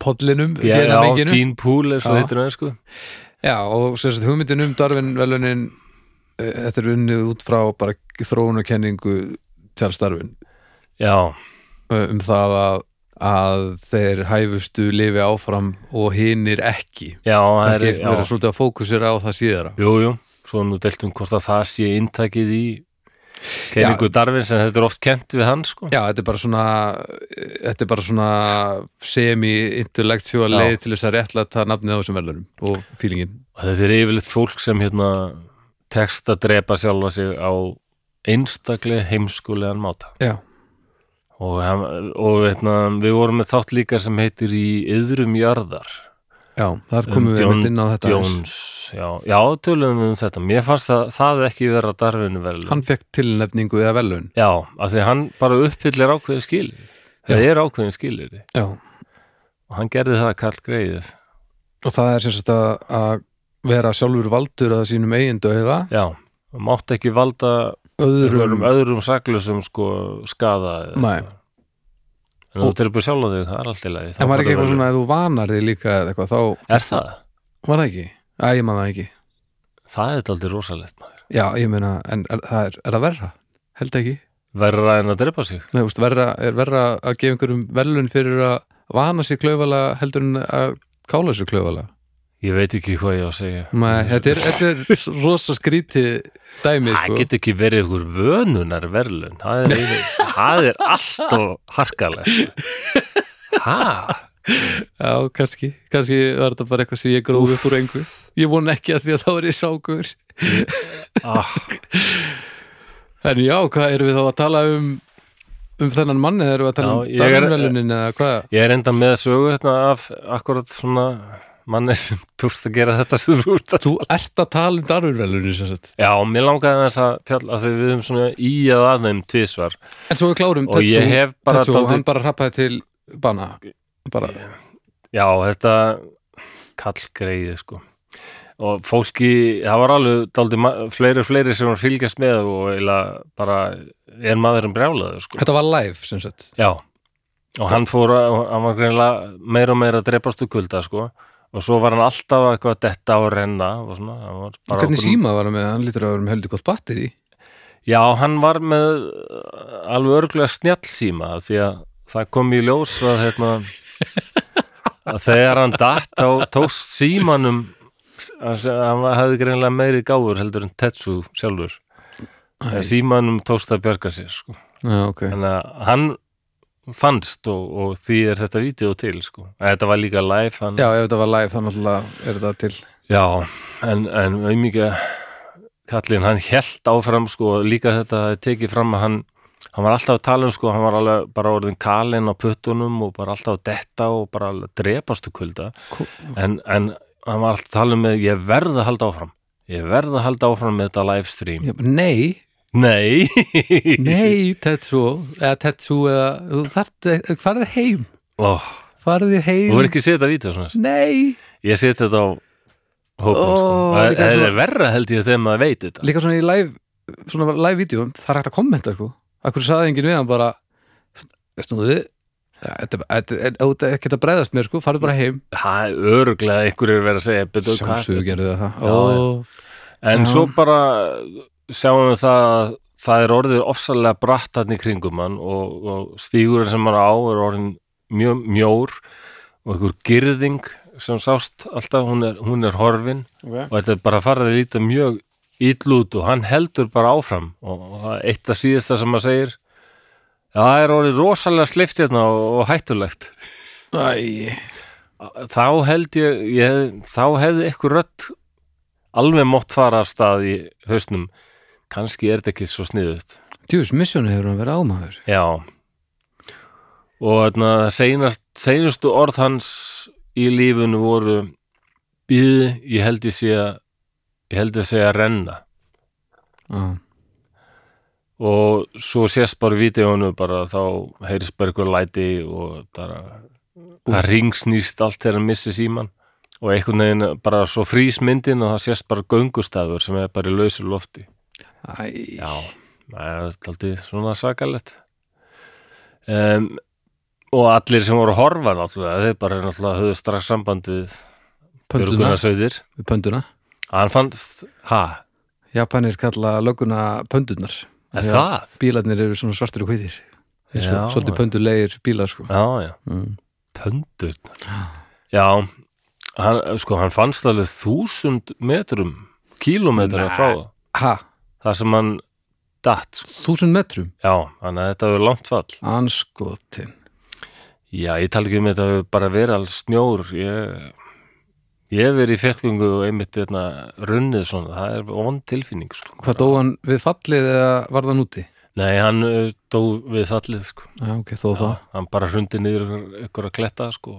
podlinum gena menginu gene pool er svo Já. heitir það sko. Já, og sagt, hugmyndin um Darwin velunin þetta er unnið út frá bara þróunakenningu Charles Darwin. Já, uh, um það að, að þeir hæfustu lifi áfram og hinir ekki. Já, kannski er, já. svolítið að fókusera á það síðara. Jú, jú, svo nú deltum hvort að það sé inntakið í kenningu Darwin sem þetta er oft kent við hann sko. Já, þetta er bara svona þetta er bara svona semi-intellectual leið til þess að réttlæta nafnið á þessum velunum og fílingin og þetta er yfirleitt fólk sem hérna tekst að drepa sjálfa sig á einstaklega heimskulegan máta. Já, og, og hérna, við vorum með þátt líka sem heitir í yðrum jarðar. Já, þar komum við Um John mitt inn á þetta. Jones, já, já, tölum við um þetta. Mér fannst það, það ekki vera darfinu vel Hann fekk tilnefningu eða velun já, af því að hann bara uppfyllir ákveðin skilir það er ákveðin skilir Já, og hann gerði það Karl Greið og það er sagt að, að vera sjálfur valdur að sínum eigin döiða já, og mátt ekki valda öðrum, öðrum, öðrum saklusum sko skada Nei. en þú dreipur sjálf þig, það er allt í lagi en var ekki eitthvað svona að þú vanar þig líka eða eitthvað, þá er það? var það ekki Æ, ég man það ekki það er aldrei rosalegt maður Já, ég meina, en er, það er, er það verra? Held ekki verra en að dreipa sig Nei, úst, verra, er verra að gefa einhverjum velun fyrir að vana sér klaufalega heldur en að kála sér klaufalega ég veit ekki hvað ég á að segja. Nei, þetta er, þetta er rosa skrítið dæmi, það sko. getur ekki verið ykkur vönunar verðlun það er, það er alltof harkalegt. Ha? Já, kannski, kannski var þetta bara eitthvað sem ég gróði upp úr engu. Ég von ekki að því að þá er ég sákur. Ah, En já, hvað erum við þá að tala um um þennan mann eða erum við að tala Já, um ég er- dagvelunin eða hvað? ég er enda með sögu hérna af akkurat svona manni sem túrst að gera þetta sem þú ert að Þú ert að tala um darvinvelunin sem sagt. Já, mér langaði þess að fjall að því við höfum svona í að að þeim tvisvar. En svo við klárum og ég hef bara Tetsu, dálítið- hann bara rappaði til bana. Bara, Já, þetta kallgreiði sko. Og fólki, það var alveg daldi, fleiri og fleiri sem var fylgjast með og bara er maðurinn brjálaður sko. Þetta var live sem sagt. Já, og hann fór að, meira og meira að dreipast úr kulda sko og svo var hann alltaf eitthvað að detta á renna og svona, bara Hvernig okkur- síma var hann með? Hann lítur að vera með heldur gott batteri Já, hann var með uh, alveg örgulega snjallsíma því að það kom í ljós að, hérna, að þegar hann datt þá tókst símanum hann hefði greinilega meiri gáfur heldur en Tetsu sjálfur Æ. símanum tókst að bjarga sér sko. Já, ok þannig að hann fannst og, og því er þetta vídeo til sko. En þetta var líka live hann, Já, ef þetta var live þannig að er þetta til. Já, en, en auðmikið kallinn, hann hélt áfram sko, líka þetta tekið fram að hann hann var alltaf að tala um sko, hann var alveg bara orðin kalinn á puttunum og bara alltaf að detta og bara alveg drepastu kulda. Ko- en, en hann var alltaf að tala um með ég verð að halda áfram. Ég verð að halda áfram með þetta livestream Já, Nei, Nei. Nei, Tetsuo eða Tetsu eða þú þarft, farið heim. Ó, farið heim. Þú verður ekki setja svona. Nei, Ég setja þetta á hópum Ó, sko. Það það er verra held ég þegar maður veit þetta. Líka svona í live svona live-vídeum, það er hægt að kommenta sko. Akkur saði enginn við hann bara veistu þú þið Þetta er ekkert að bregðast mér sko, farið bara heim. Það er öruglega einhverju verið að segja "Bíddu, hvað er Sjálfsögur gerðu það. En Já. svo bara sjáum við það að það er orðið ofsalega bratt hann í kringum hann og, og stígurinn sem hann á er orðin mjög mjór og einhver girðing sem sást alltaf, hún er, hún er horfin okay. og þetta er bara farið að líta mjög ítlút og hann heldur bara áfram og, og eitt af síðasta sem maður segir það er orðið rosalega slift hérna og, og hættulegt. Æ, þá held ég, ég þá hefði eitthvað rödd alveg mótt fara af stað í hausnum kannski er þetta ekki svo sniðut djús, missjónu hefur hann verið ámaður já. Og þarna, seinast, seinastu orð hans í lífunu voru býði, ég held ég sé að ég held ég sé að renna. Já, og svo sést bara í vídeónu bara þá heyrist bara eitthvað læti og bara það ringsnýst allt þegar hann missi síman og einhvern veginn bara svo frýs myndin og það sést bara göngustafur sem er bara í lausu lofti Æ, já, það er alltaf svona svakalett um, og allir sem voru að horfa náttúrulega, þeir bara náttúrulega höfðu strax samband við pönduna, Björgunarsveitir. Við pönduna hann fannst, ha, Japanir kalla lögguna pöndunar er það? Bílarnir eru svona svartir og hvítir. Eins Já. svolítið pöndulegir bílar sko. Já, já. Mm. Pöndur Já, hann, sko, hann fannst alveg þúsund metrum kílómetra Nei. frá. Það Ha, það sem hann datt sko. þúsund metrum Já, þannig að þetta hefur langt fall Anskotin Já, ég tala ekki um þetta hefur bara verið alls snjór ég, ég hef verið í fjettgöngu og einmitt hérna, runnið svona, það er vond tilfinning sko. Hvað dó hann við fallið eða var það núti? Nei, hann uh, dó við fallið sko. Já, ok, þó þá hann bara hrundi niður ykkur að kletta sko.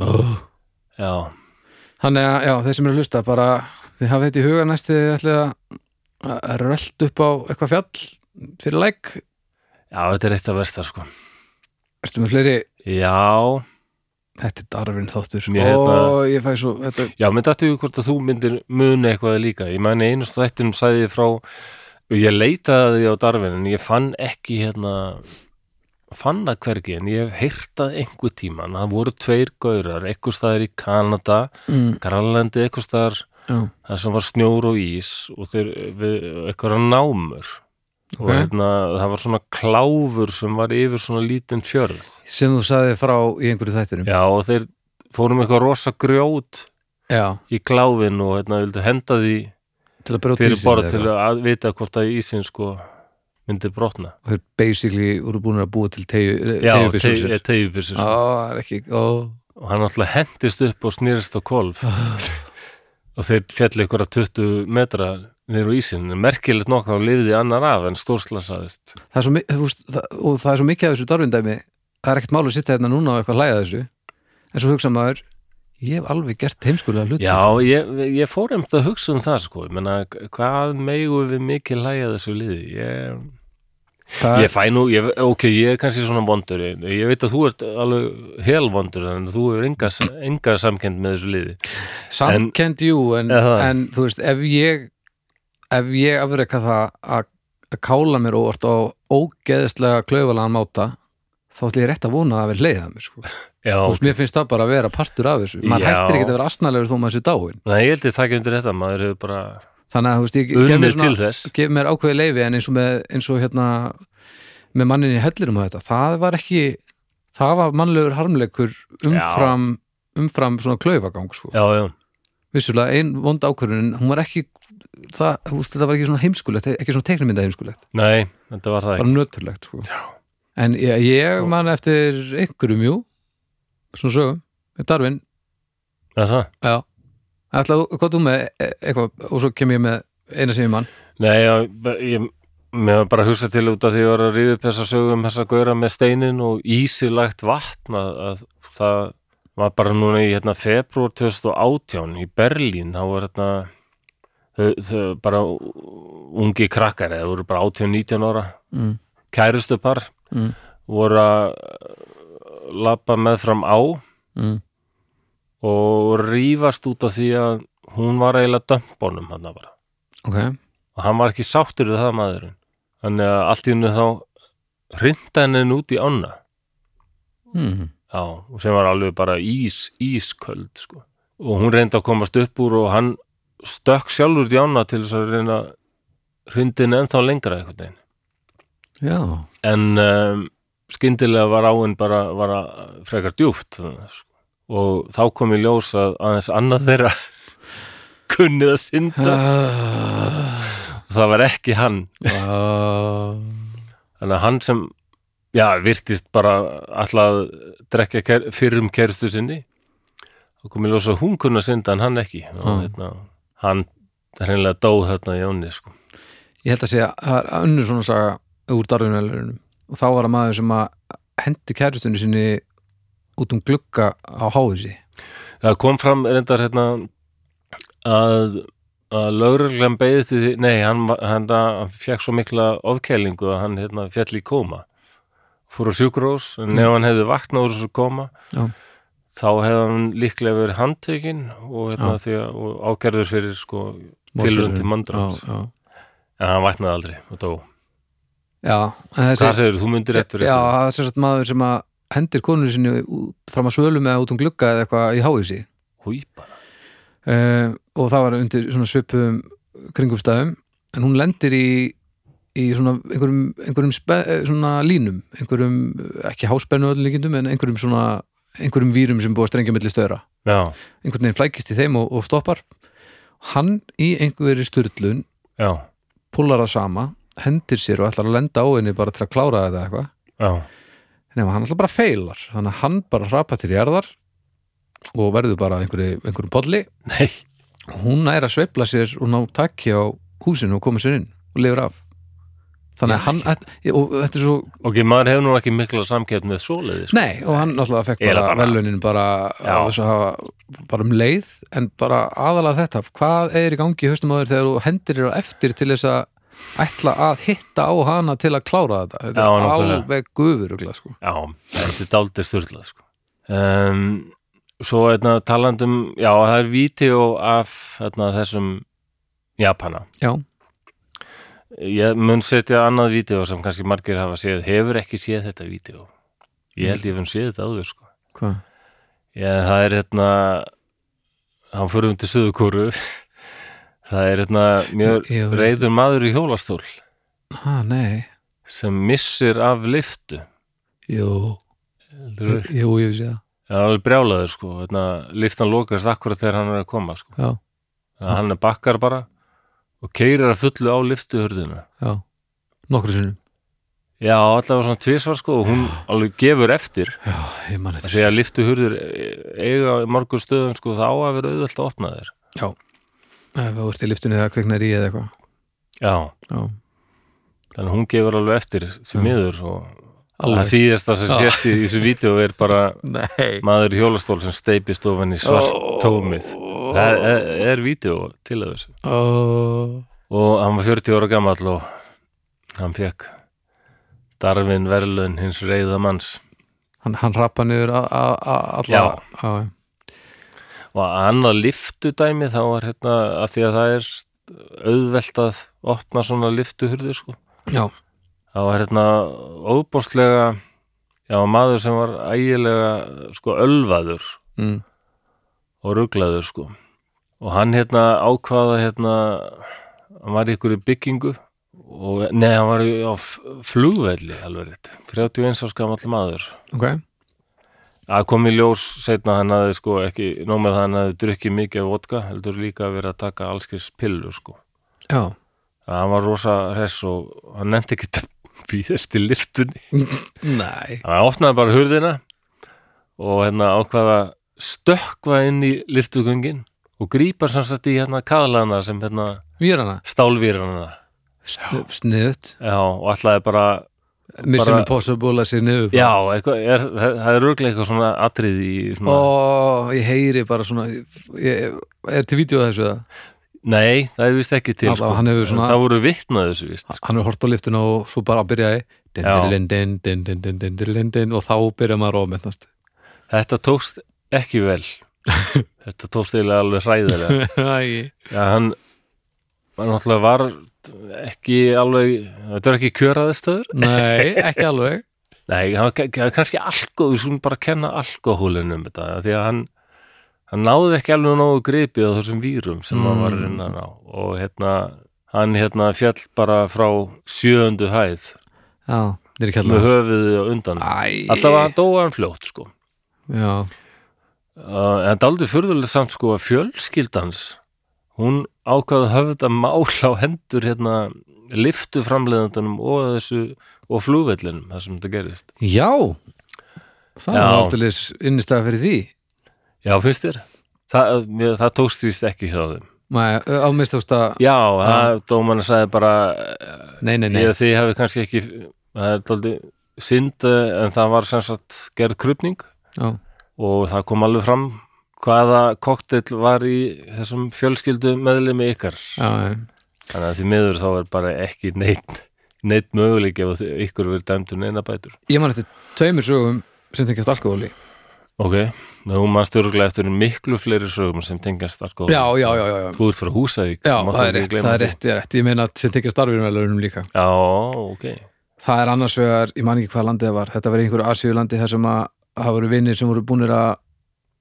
oh. Já, Þannig að, já, þeir sem eru að hlusta bara, þið hafið þetta í huga næstu ætlið að að rölt upp á eitthvað fjall fyrir læk já, þetta er eitt af versta sko. Ertu með fleiri, Já, þetta er darfinn þáttur Mér hérna- Ó, ég fæ svo, þetta Já, menn dættu við hvort að þú myndir muni eitthvað líka. Ég mæni einu stættinum sæði ég frá, og ég leitaði því á darfin en ég fann ekki hérna, fann það hvergi en ég hef heyrtað einhver tíman. Það voru tveir gaurar, eitthvað staðar í Kanada, mm, Grænlandi, eitthvað staðar, það sem var snjór og ís og þeir, við, eitthvað námur. Og ok. hérna, það var svona kláfur sem var yfir svona lítinn fjörð. Sem þú sagði frá í einhverju þættinum. Já, og þeir fórum eitthvað rosa grjót Já, í kláfin og hérna vildu henda því til að brjóta borð eða til að vita hvort að ísinn sko myndi brotna. Og þeir basically voru búin að búa til Já, það er ekki, ó og hann alltaf hendist upp og snýrist á kolf og þeir fjalli ykkur að 20 metra niður á ísinn, merkilegt nokk þá lifði annar af en stórslasaðist. Og það er svo mikið af þessu darvindæmi það er ekkert máli að sitta hérna núna og eitthvað hlæða þessu. En svo hugsa maður ég hef alveg gert heimskulega hluti Já, ég, ég fór einmitt að hugsa um það sko, menna, hvað megu við mikið hlæja þessu liði? Ég, það, ég fæ nú, ég, ok, ég er kannski svona vondur, ég, veit að þú ert alveg helvondur, en þú hefur enga, enga samkend með þessu liði. Samkend jú en, það? en þú veist, ef ég ef ég afreka það að að kála mér óvart á ógeðslega klaufalagan máta þá ætlum ég rétt að vona að það verði leiða mér sko. Já, þú veist, mér finnst það bara að vera partur af þessu. Maður hættir ekki að vera asnalegur þó maður sé dáin Nei, ég held ég takk undir þetta, maður hefur bara þannig að þú veist, ég gef mér, svona, gef mér ákveði leifi en eins og með, eins og hérna með mannin í hellirum og þetta, það var ekki það var mannlegur harmleikur umfram, umfram svona klaufagang sko. Já, já, vissulega ein vond ákvörðunin, hún var ekki það, þú veist, þetta var ekki svona heimskulegt ekki svona teiknumynda heimskulegt, nei, þetta var það bara ekki. nöturlegt sko. en ég, ég man eftir einhverjum jú. Svona sögum, Darvin Það er það? já, ætla, hvað þú með e- eitthvað, og svo kem ég með eina sem ég mann Nei, já, ég var bara hugsa til út af því að ég var að ríða upp þessa sögum þessa gaura með steinin og ísilagt vatn að, að það var bara núna í hérna, februar 2018 í Berlín. Þá var hérna þau, þau bara ungi krakkar eða voru bara 18-19 ára. Mm, kærustu par mm, voru að labba með fram á. Mm, og rífast út af því að hún var eiginlega dömbónum hann bara. Ok. Og hann var ekki sáttur við það maðurinn. Þannig að allt í hennu þá hrinda henni út í ána. Mm, já, og sem var alveg bara ís, ísköld sko. og hún reyndi að komast upp úr og hann stökk sjálfur út í ána til þess að reyna hrindin ennþá lengra einhvern veginn. Já, en um, skyndilega var áinn bara að frekar djúft þannig, sko. Og þá kom í ljós að aðeins annað þeirra kunnið að synda. Uh, og það var ekki hann. Uh, þannig að hann sem já, virtist bara alltaf að ker, fyrir um kerstu sinni. Og kom í ljós að hún kunna synda en hann ekki. Og Mm. hérna, hann hreinlega dó þarna í áni sko. ég held að segja að það er önnur svona saga úr darfinvelunum og þá var það maður sem að hendi kæristunni sinni út um glugga á háðisi það kom fram reyndar hérna að að lögreglan beðið til því, nei, hann, hann, hann fekk svo mikla ofkælingu að hann hérna, fjall í kóma fór á sjúkrós, en ef hann hefði vaknað úr þessu kóma Já. þá hefði hann líklega verið handtekinn og, hérna, að, og ágerður fyrir sko, tilrönd til mandráns já, já. en hann vaknaði aldrei og dó. Já, þessi hvað segir þú myndir eftir já, það er sérst maður sem að hendir konur sinni fram að svölum eða út um glugga eða eitthvað í bara. Uh, og það var undir svona svipum kringumstæðum en hún lendir í, í svona einhverjum, einhverjum spe, eh, svona línum einhverjum, ekki háspennu öllum líkindum en einhverjum svona einhverjum vírum sem búið að strengja milli stöðra já, einhvern veginn flækist í þeim og, og stoppar. Hann í einhverju styrlun púlar það sama, hendir sér og ætlar að lenda á henni bara til að klára þetta eitthvað nema hann ætlar bara feilar. Þannig að hann bara hrapa til jarðar og verður bara einhverju, einhverjum podli nei, og hún nær að sveifla sér og ná takki á húsinu og koma sér inn og lifur af. Þannig að hann og þetta er svo, ok, maður hefur nú ekki mikla samkepp með svoleiði sko. nei og hann náttúrulega fekk bara, bara- velunin bara hafa bara um leið. En bara aðalega þetta hvað er í gangi í haustum á þér þegar þú hendir þér á eftir til þess að ætla að hitta á hana til að klára þetta þetta Já, er nákvæmlega. alveg gufurugla sko. Já, þetta er daldið styrlað sko. um, Svo eitna, talandum, já, það er vídeo af eitna, þessum Japana já, Ég mun setja annað vídeo sem kannski margir hafa séð Hefur ekki séð þetta vídeo Ég held ég hef séð þetta áður sko. hvað Já, það er hérna hann fyrir um til Suðukúru það er hérna mjög Já, reyður maður í hjólastól ah, nei, sem missir af liftu jú. Við? jú, ég sé það. Það er brjálaður sko, hérna, liftan lokast akkurat þegar hann er að koma sko. já, Þannig að hann er bakkar bara og keirir að fullu á liftuhörðina. já, nokkru sinnum. Já, allavega svona tvisvar sko og hún alveg gefur eftir. Já, ég man því að liftuhörður eiga í margur stöðum sko þá að vera auðvöld að opna þér. já, ef þú ert í liftunni eða kveiknar í eða eitthvað. Já, já, þannig að hún gefur alveg eftir því miður og alveg. það síðasta sem sést í þessu vídeo er bara nei. maður hjólastól sem steipist ofan í svart tómið. Það er, er vídeo til þessu. oh. og hann var 40 ára gamall og hann fekk Darvin verðlun hins reyða manns. Hann, hann rappa niður alla Já. já, og annað liftudæmi þá var hérna að því að það er auðvelt að opna svona liftuhurðu sko. Já, það var hérna óbóstlega já maður sem var ægilega sko ölvaður mm. og ruglaður sko. Og hann hérna ákvaða hérna hann var í ykkur byggingu og nei, hann var í- á f- flugvelli alveg rétt, 31 árs gamall maður. Ok að kom í ljós setna hann hafði sko ekki, nómið hann hafði drukkið mikið af vodka, heldur líka að vera að taka allskis pillu sko. Já, að hann var rosa hress og hann nefndi ekki að býðast í liftunni nei. Hann opnaði bara hurðina og hérna ákvaða stökkva inn í liftugöngin og grípar sem sagt í hérna kaðlana sem hérna Vírana, stálvýrana Sn sniðut já og ætlaði bara Mission bara, Impossible að sé niður Já, eitthvað, er, það er örglega eitthvað svona atrið í svona... Ó, ég heyri bara svona ég, Er til vídeo þessu eða? Nei, það er vist ekki til sko. svona, Það voru vittnað þessu vist sko. Hann er hort á liftuna og svo bara byrjaði og þá byrjaði maður ofmennast Þetta tókst ekki vel Þetta tókst eiginlega alveg hræðilega Það hann, hann alltaf var ekki alveg þetta var ekki kjöraðistöður Nei, ekki alveg. Nei, ka- ka- kannski alkohol, við skulum bara kenna alkohólinn um þetta, því að hann hann náði ekki alveg nógu gripið á þessum vírum sem hann var að reyna að ná. Og hérna, hann hérna fjall bara frá sjöundu hæð. Já, með höfuðið á undan. Æ, allavega hann dóa hann fljótt sko. Já, uh, en daldið furðulega samt sko að fjölskyldans hún ákvaði að höfða mál á hendur hérna liftu framleiðandunum og þessu og flugvellinum, það sem þetta gerist. Já Það Já. er alltaf innistæða fyrir því. Já, finnst þér? Það, mér, það tókst víst ekki hjá þeim. Mæ, ámist þú að Já, það, dómarna sagði bara Nei, nei, nei. Ég, þið hafi kannski ekki það er daldið synd en það var sem sagt gerð krupning Já, og það kom alveg fram hvaða koktel var í þessum fjölskyldu meðlimi ykkar? Já, þannig að því miður þá er bara ekki neitt neitt möguleik ef ykkur verið dæmdur neina bætur. Ég man eftir tveimur sögum sem tengjast alkohóli. Ok, ná hún mann stjórglega eftir miklu fleiri sögum sem tengjast alkohol Já, já, já, já. Þú ert frá Húsavík Já, það er rétt, það er rétt, ég er rétt. Ég meina sem tengjast starfirumvelunum líka. Já, ok. Það er annars vegar, ég man ekki hvað landið það var Þetta var einhverju Asíulandi þar sem að það voru vinnir sem voru búnir að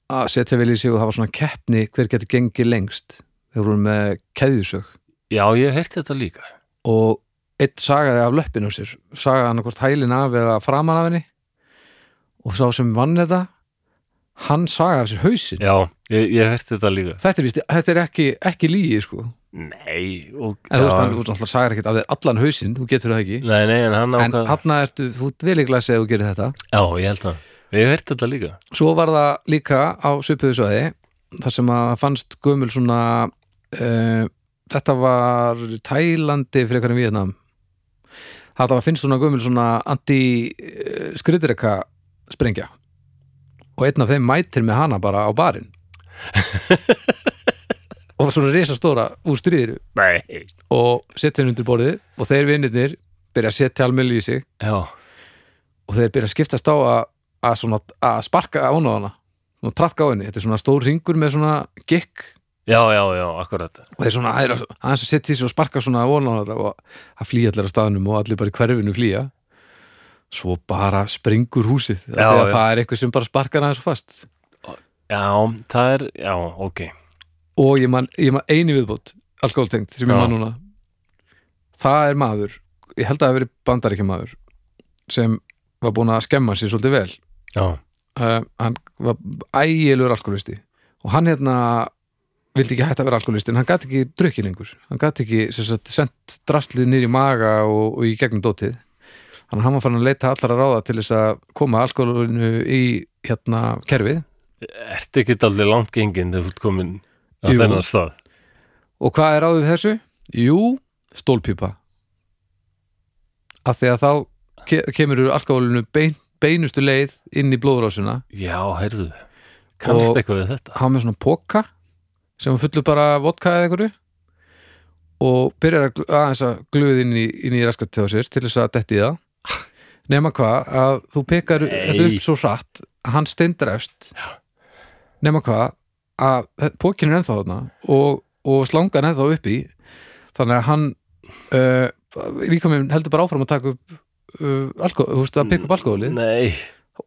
að setja vel í sig og það var svona keppni hver getur gengið lengst þeir voru með keðjusög. Já, ég heyrt þetta líka. Og eitt sagaði af löppinu sér. Sagaði hann hvort hælin af eða framan af henni. Og sá sem vann þetta hann sagaði af sér hausinn. Já, ég, ég heyrt þetta líka. Þetta er, víst, þetta er ekki, ekki lígi sko. En Nei, og, þú veist hann, alltaf sagar ekkert af þér allan hausinn, þú getur það ekki. Nei, nei, en hann en ákvað hann ertu, þú ert vel í glasi ef þú gerir þetta. Já, ég held að Ég hef heyrt þetta líka. Svo var það líka á svipuðu svæði þar sem að fannst gömul svona uh, þetta var Tælandi frekar en Víetnam. Þetta var finnst svona gömul svona anti-skriðreka sprengja. Og einn af þeim mætir með hana bara á barinn. Og svona risastóra úr stríðir Nei. Og setja henni undir borðið og þeir vinnirnir byrja að setja almenni í sig. Já, og þeir byrja að skiptast á að, að, svona, að sparka án á hana og trafka á henni, þetta er svona stór ringur með svona gikk. Já, já, já, akkurat. Og þeir svona aðeins að setja því og sparka svona á þetta og að flýja allir á staðnum og allir bara í hverfinu flýja. Svo bara springur húsið. Já, þegar já. það er einhver sem bara sparkar aðeins svo fast. Já, það er, já, ok. Og ég man, ég man eini viðbót alkoholtengt sem ég Já. man núna. Það er maður ég held að það hafi verið bandaríkja maður sem var búin að skemma sér svolítið vel uh, hann var ægilegur alkoholisti og hann hérna vildi ekki hætta að vera alkoholisti en hann gæti ekki drukki lengur. Hann gæti ekki sagt, sendt drastlið í maga og, og í gegnum dótið. Að hann var fann að leita allar að ráða til þess að koma alkoholinu í hérna kerfið. Ertu ekki aldrei langt gengin þegar þú ert komin á Jú. þennan stað? Og hvað er við þessu? Jú, stólpípa. Af því að þá ke kemur alkoholinu bein, beinustu leið inn í blóðrásuna Já, heyrðu, kannst eitthvað við þetta? var með svona póka sem fullur bara vodka eða einhverju og byrjar að aðeins að gluð inn í, í raskat til sér til þess að detti það. Nema hvað að þú pekar Nei. þetta upp svo hratt að hann steindræfst. Nema hvað að pókinn er ennþá þarna og, og slangan ennþá upp í. Þannig að hann uh, líka með heldur bara áfram að taka upp uh, alkohol, þú veist að peka upp alkoholið Nei,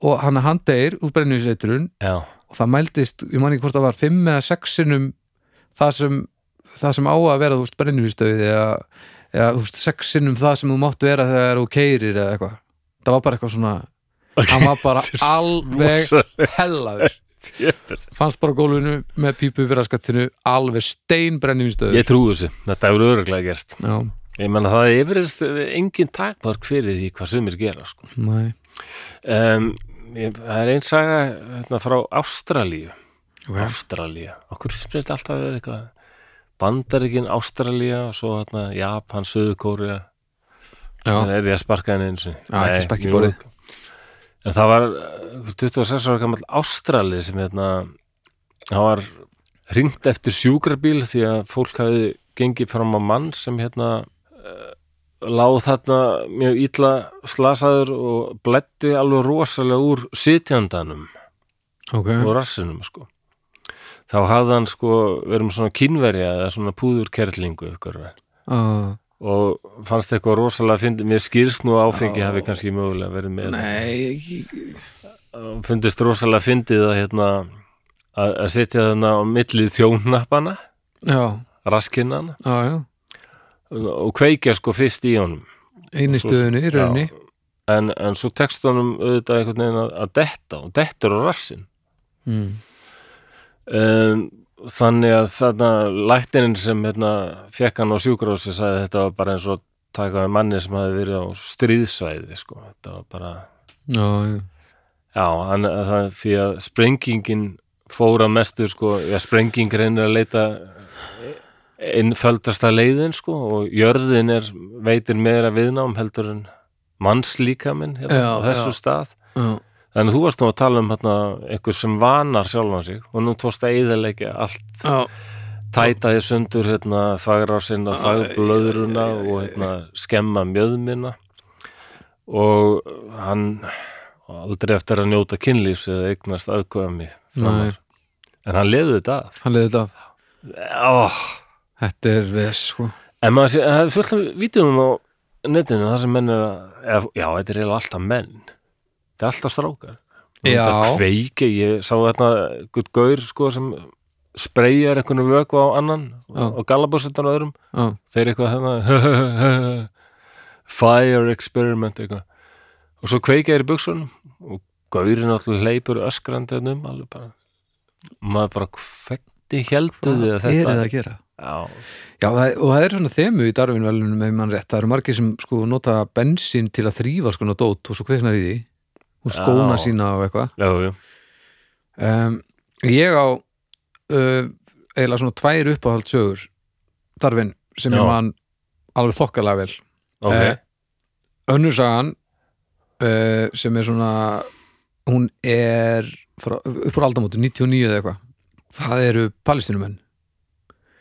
og hann hann deyr úr brennivísreiturinn já, og það mældist, ég man ekki hvort það var fimm eða sex sinnum það sem, það sem á að vera þú veist brennivístöð eða, eða þú veist sex sinnum það sem þú máttu vera þegar þú keirir eða eitthvað. Það var bara eitthvað svona, hann var bara alveg hellaður. Djöfull. fannst bara gólfinu með pípu fyrir raskattinu alveg stein brennivínstöður Ég trúi þessu, þetta hefur öruglega gerst. Já, Ég menna það yfirist engin takmark fyrir því hvað sumir gera sko. um, ég, Það er einn saga hérna, frá Ástralíu. Ok. Ástralía, okkur finnst alltaf að vera eitthvað Bandaríkin, Ástralía og svo hérna, Japan, Suðukória já, Það er ég að sparka henni eins og borðið. En það var eh, 26 ára gammal Ástrali sem hérna hann var ringt eftir sjúkrabíl því að fólk hafi gengið fram á mann sem hérna láð þarna mjög illa slasaður og blætti alveg rosalega úr sitjandanum ok, og rassinum sko. þá hafði hann sko verið með svona kynverja eða svona púðurkerlingu ykkur uh, og fannst eitthvað rosalega fyndi, mér skýrst nú áfengi hafi kannski mögulega verið með. Nei fundist rosalega fyndið að hérna að, að setja þarna á millið þjónappana já, raskinnana já, já og kveikja sko fyrst í honum. Einu stöðinu í rauninni. En, en svo tekst honum auðvitað einhvern veginn að, að detta og dettur á rassin mm. um, þannig að þarna læknirinn sem hérna, fekk hann á sjúkrósi sagði þetta var bara eins og taka með manni sem hafi verið á stríðsvæði sko. þetta var bara já, já, já, hann, það, því að sprengingin fór að mestu sko, já, sprenging reynir að leita innföldasta leiðin sko, og jörðin er veitir meira viðnám heldur en mannslíkaminn hérna, á þessu já. stað. Já, Þannig að þú varst nú að tala um hérna, einhver sem vanar sjálfan sig og nú tókst að eðalegja allt já, tætaði sundur hérna, þvagrásina, þvagblöðruna og hérna, skemma mjöðmina. Og hann aldrei eftir að njóta kynlífs eða eignast aðkvæmi en hann leði þetta af. Hann leiði þetta af. Oh, þetta er ves, sko. En maður sé, það er fullt af vídeum á netinu þar sem menn er að já, þetta er eiginlega alltaf menn. Þetta er alltaf strákar. Þetta kveiki, ég sá þetta gutt gaur sko sem spreyjar einhvern vöku á annan Já. og galabossetan og öðrum. Já, þeir eitthvað hérna fire experiment eitthvað. Og svo kveikja er í buksunum og gaurinn alltaf hleypur öskrandi þarna um alveg bara maður bara hvernig heldur þið að er þetta það að gera já, Já, það, og það er svona þemu í darfinvelunum með mann rétt, það eru margir sem sko nota bensín til að þrýfa sko dót og svo kveiknar í því. Og skóna Já. sína og eitthvað. Um, Ég á uh, eiginlega svona tvær uppáhaldssögur darfin sem ég man alveg þokkalega vel. Ok. Eh, önnur sagan uh, sem er svona hún er frá, upp á aldamóti 99 eða eitthvað. Það eru palestinumenn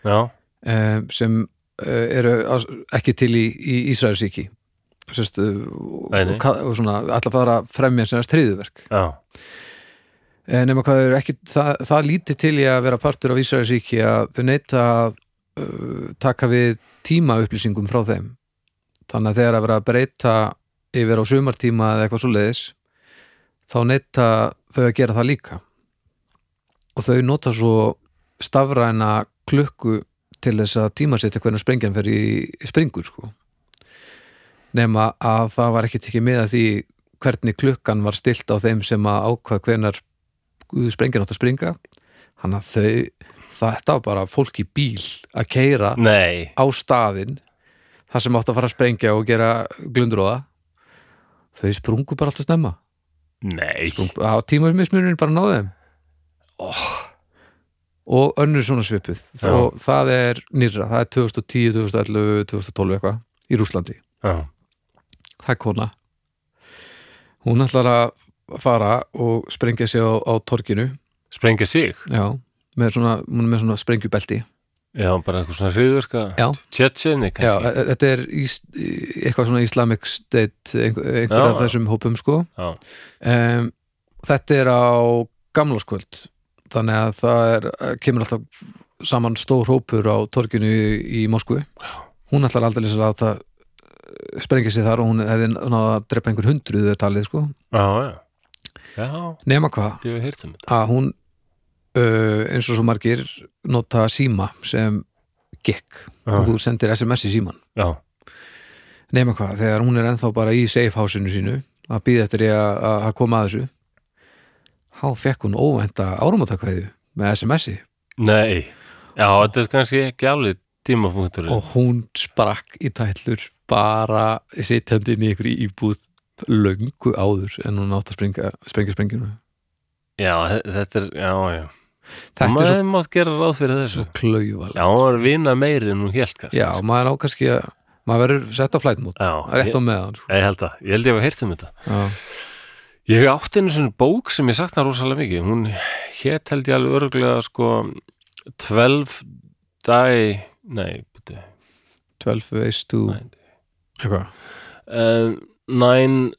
um, sem uh, eru ekki til í, í Ísraelsíki uh, og, og, svona að fara fremja sem já, en nema hvað eru ekki það, það lítið til í að vera partur af Ísraelsíki að þau neita að uh, taka við tíma upplýsingum frá þeim. Þannig að þegar að vera að breyta yfir á sumartíma eða eitthvað svoleiðis þá neita þau að gera það líka. Og þau nota svo stafræna klukku til þess að tímasetja hvernig sprengjan fer í, springur sko. Nema að það var ekki tekið með að því hvernig klukkan var stilt á þeim sem að ákvað hvenar sprengjan átt að springa. Hann að þau, þetta var bara fólk í bíl að keira nei. á staðinn þar sem átt að fara að sprengja og gera glundróða þau sprungu bara alltaf snemma. Nei, sprungu, á tímarismismunin bara náði þeim. Oh, og önnur svona svipuð. Og það er nýrra, það er 2010, 2011, 2012 eitthvað í Rúslandi, já, það er kona. Hún ætlar að fara og sprengja sig á, á torkinu sprengja sig? Já, með svona, með svona sprengjubelti. Já, bara eitthvað svona hriðverka Já. tjetsinni já, kannski e- þetta er ís, eitthvað svona Islamic State einhver, einhver af þessum hópum sko. Um, þetta er á gamláskvöld þannig að það er, kemur alltaf saman stór hópur á torkinu í, í Moskvu. Hún ætlar aldrei að láta sprengja sig þar og hún hefði náða að drepa einhver hundruð þegar talið sko. Já, já. Já, nema hvað? Um að hún uh, eins og svo margir nota síma sem gekk Já. og þú sendir SMS í síman já, nema hvað, þegar hún er ennþá bara í safe house-inu sínu að býða eftir að koma að þessu þá fekk hún óvænta árumátakveðu með SMS-i nei. Já, þetta er kannski ekki alveg tímapunkturinn. Og hún sprakk í tætlur bara sitjandi inn í ykkur íbúð löngu áður en hún átt að springa, sprengja sprengjuna. Já, þe- þetta er, já, já. Þetta maður svo, mátt gera ráð fyrir þessu. já, að vinna meiri en hún kannski. Já, maður á kannski að maður verður sett á flætmót rétt á meðan sko. ég held að, ég held ég hef heyrt um þetta. Já, Ég átti einu svona bók sem ég sakna rosalega mikið. Hún hét held ég alveg örgulega sko 12 die nei, byrju 12 ways to eitthvað. Uh, nine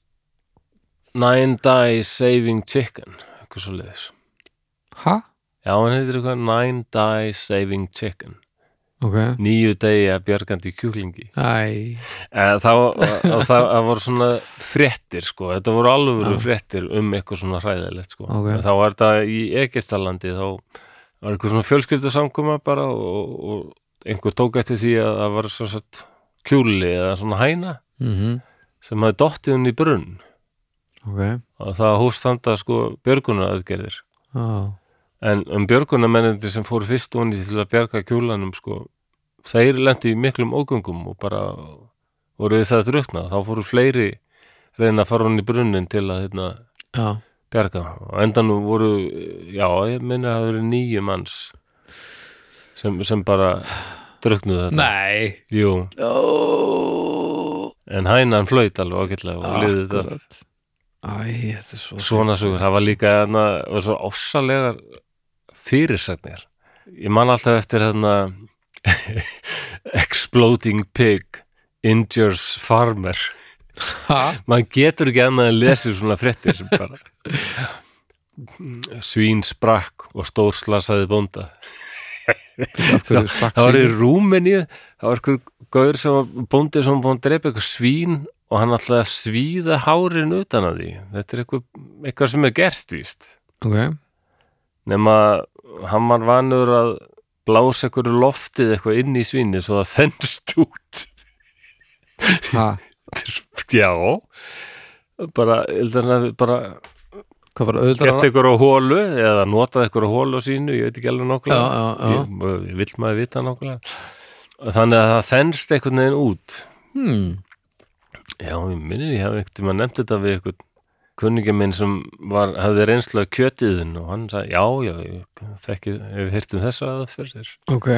nine die saving chicken eitthvað svo leiðis ha? já, hann heitir eitthvað nine die saving chicken ok, nýju degi að bjargandi kjúklingi. Æ. Eh, það, það voru svona fréttir sko, þetta voru alvöru Já. fréttir um eitthvað svona hræðilegt sko. Ok. En þá var þetta í Egistalandi þá var eitthvað svona fjölskyldu samkoma bara og, og einhver tók eftir því að það var svo satt kjúli eða svona hæna mm sem hafði dottið hún í brunn. Ok, og það hófst þanda sko björgunar aðgerðir á en um björgunarmennir sem fóru fyrst onni til að bjarga kjúlanum sko, þeir lendi í miklum ógöngum og bara voru við það að drukna þá fóru fleiri reyna að fara onni í brunnin til að hérna, bjarga. Og endanum voru já, ég minna að það voru nýju manns sem, sem bara druknuðu þetta nei. Jú, ó, en hænan flöyt alveg ágætlega og liðið þetta. Æ, þetta er svo svona sugur, það var líka hérna, var svo ofsalegar fyrirsagnir. Ég man alltaf eftir hérna exploding pig injures farmer. Maður getur ekki annað að lesa svona fréttir sem bara svín sprakk og stór slasaði bónda. Sprakk það var í? Rúmeníu. Það var eitthvað gaur sem var bóndi sem búin að drepa eitthvað svín og hann ætlaði að svíða hárin utan að því. Þetta er eitthvað, eitthvað sem er gerst víst. Ok, nema hann var vanur að blása eitthvað loftið eitthvað inn í svíni svo það þennst út. Já. Bara, bara gert eitthvað á hólu eða notað eitthvað á hólu á sínu, ég veit ekki alveg nokkulega vill maður vita nokkulega þannig að það þennst einhvern veginn út. Hmm. Já, ég minnir ég hef ekkert maður nefnt þetta við eitthvað kunningi minn sem var, hafði reynslu af kjötiðin og hann sagði, já, já, ég þekki, hef heyrt um þessa aðferðir. Ok.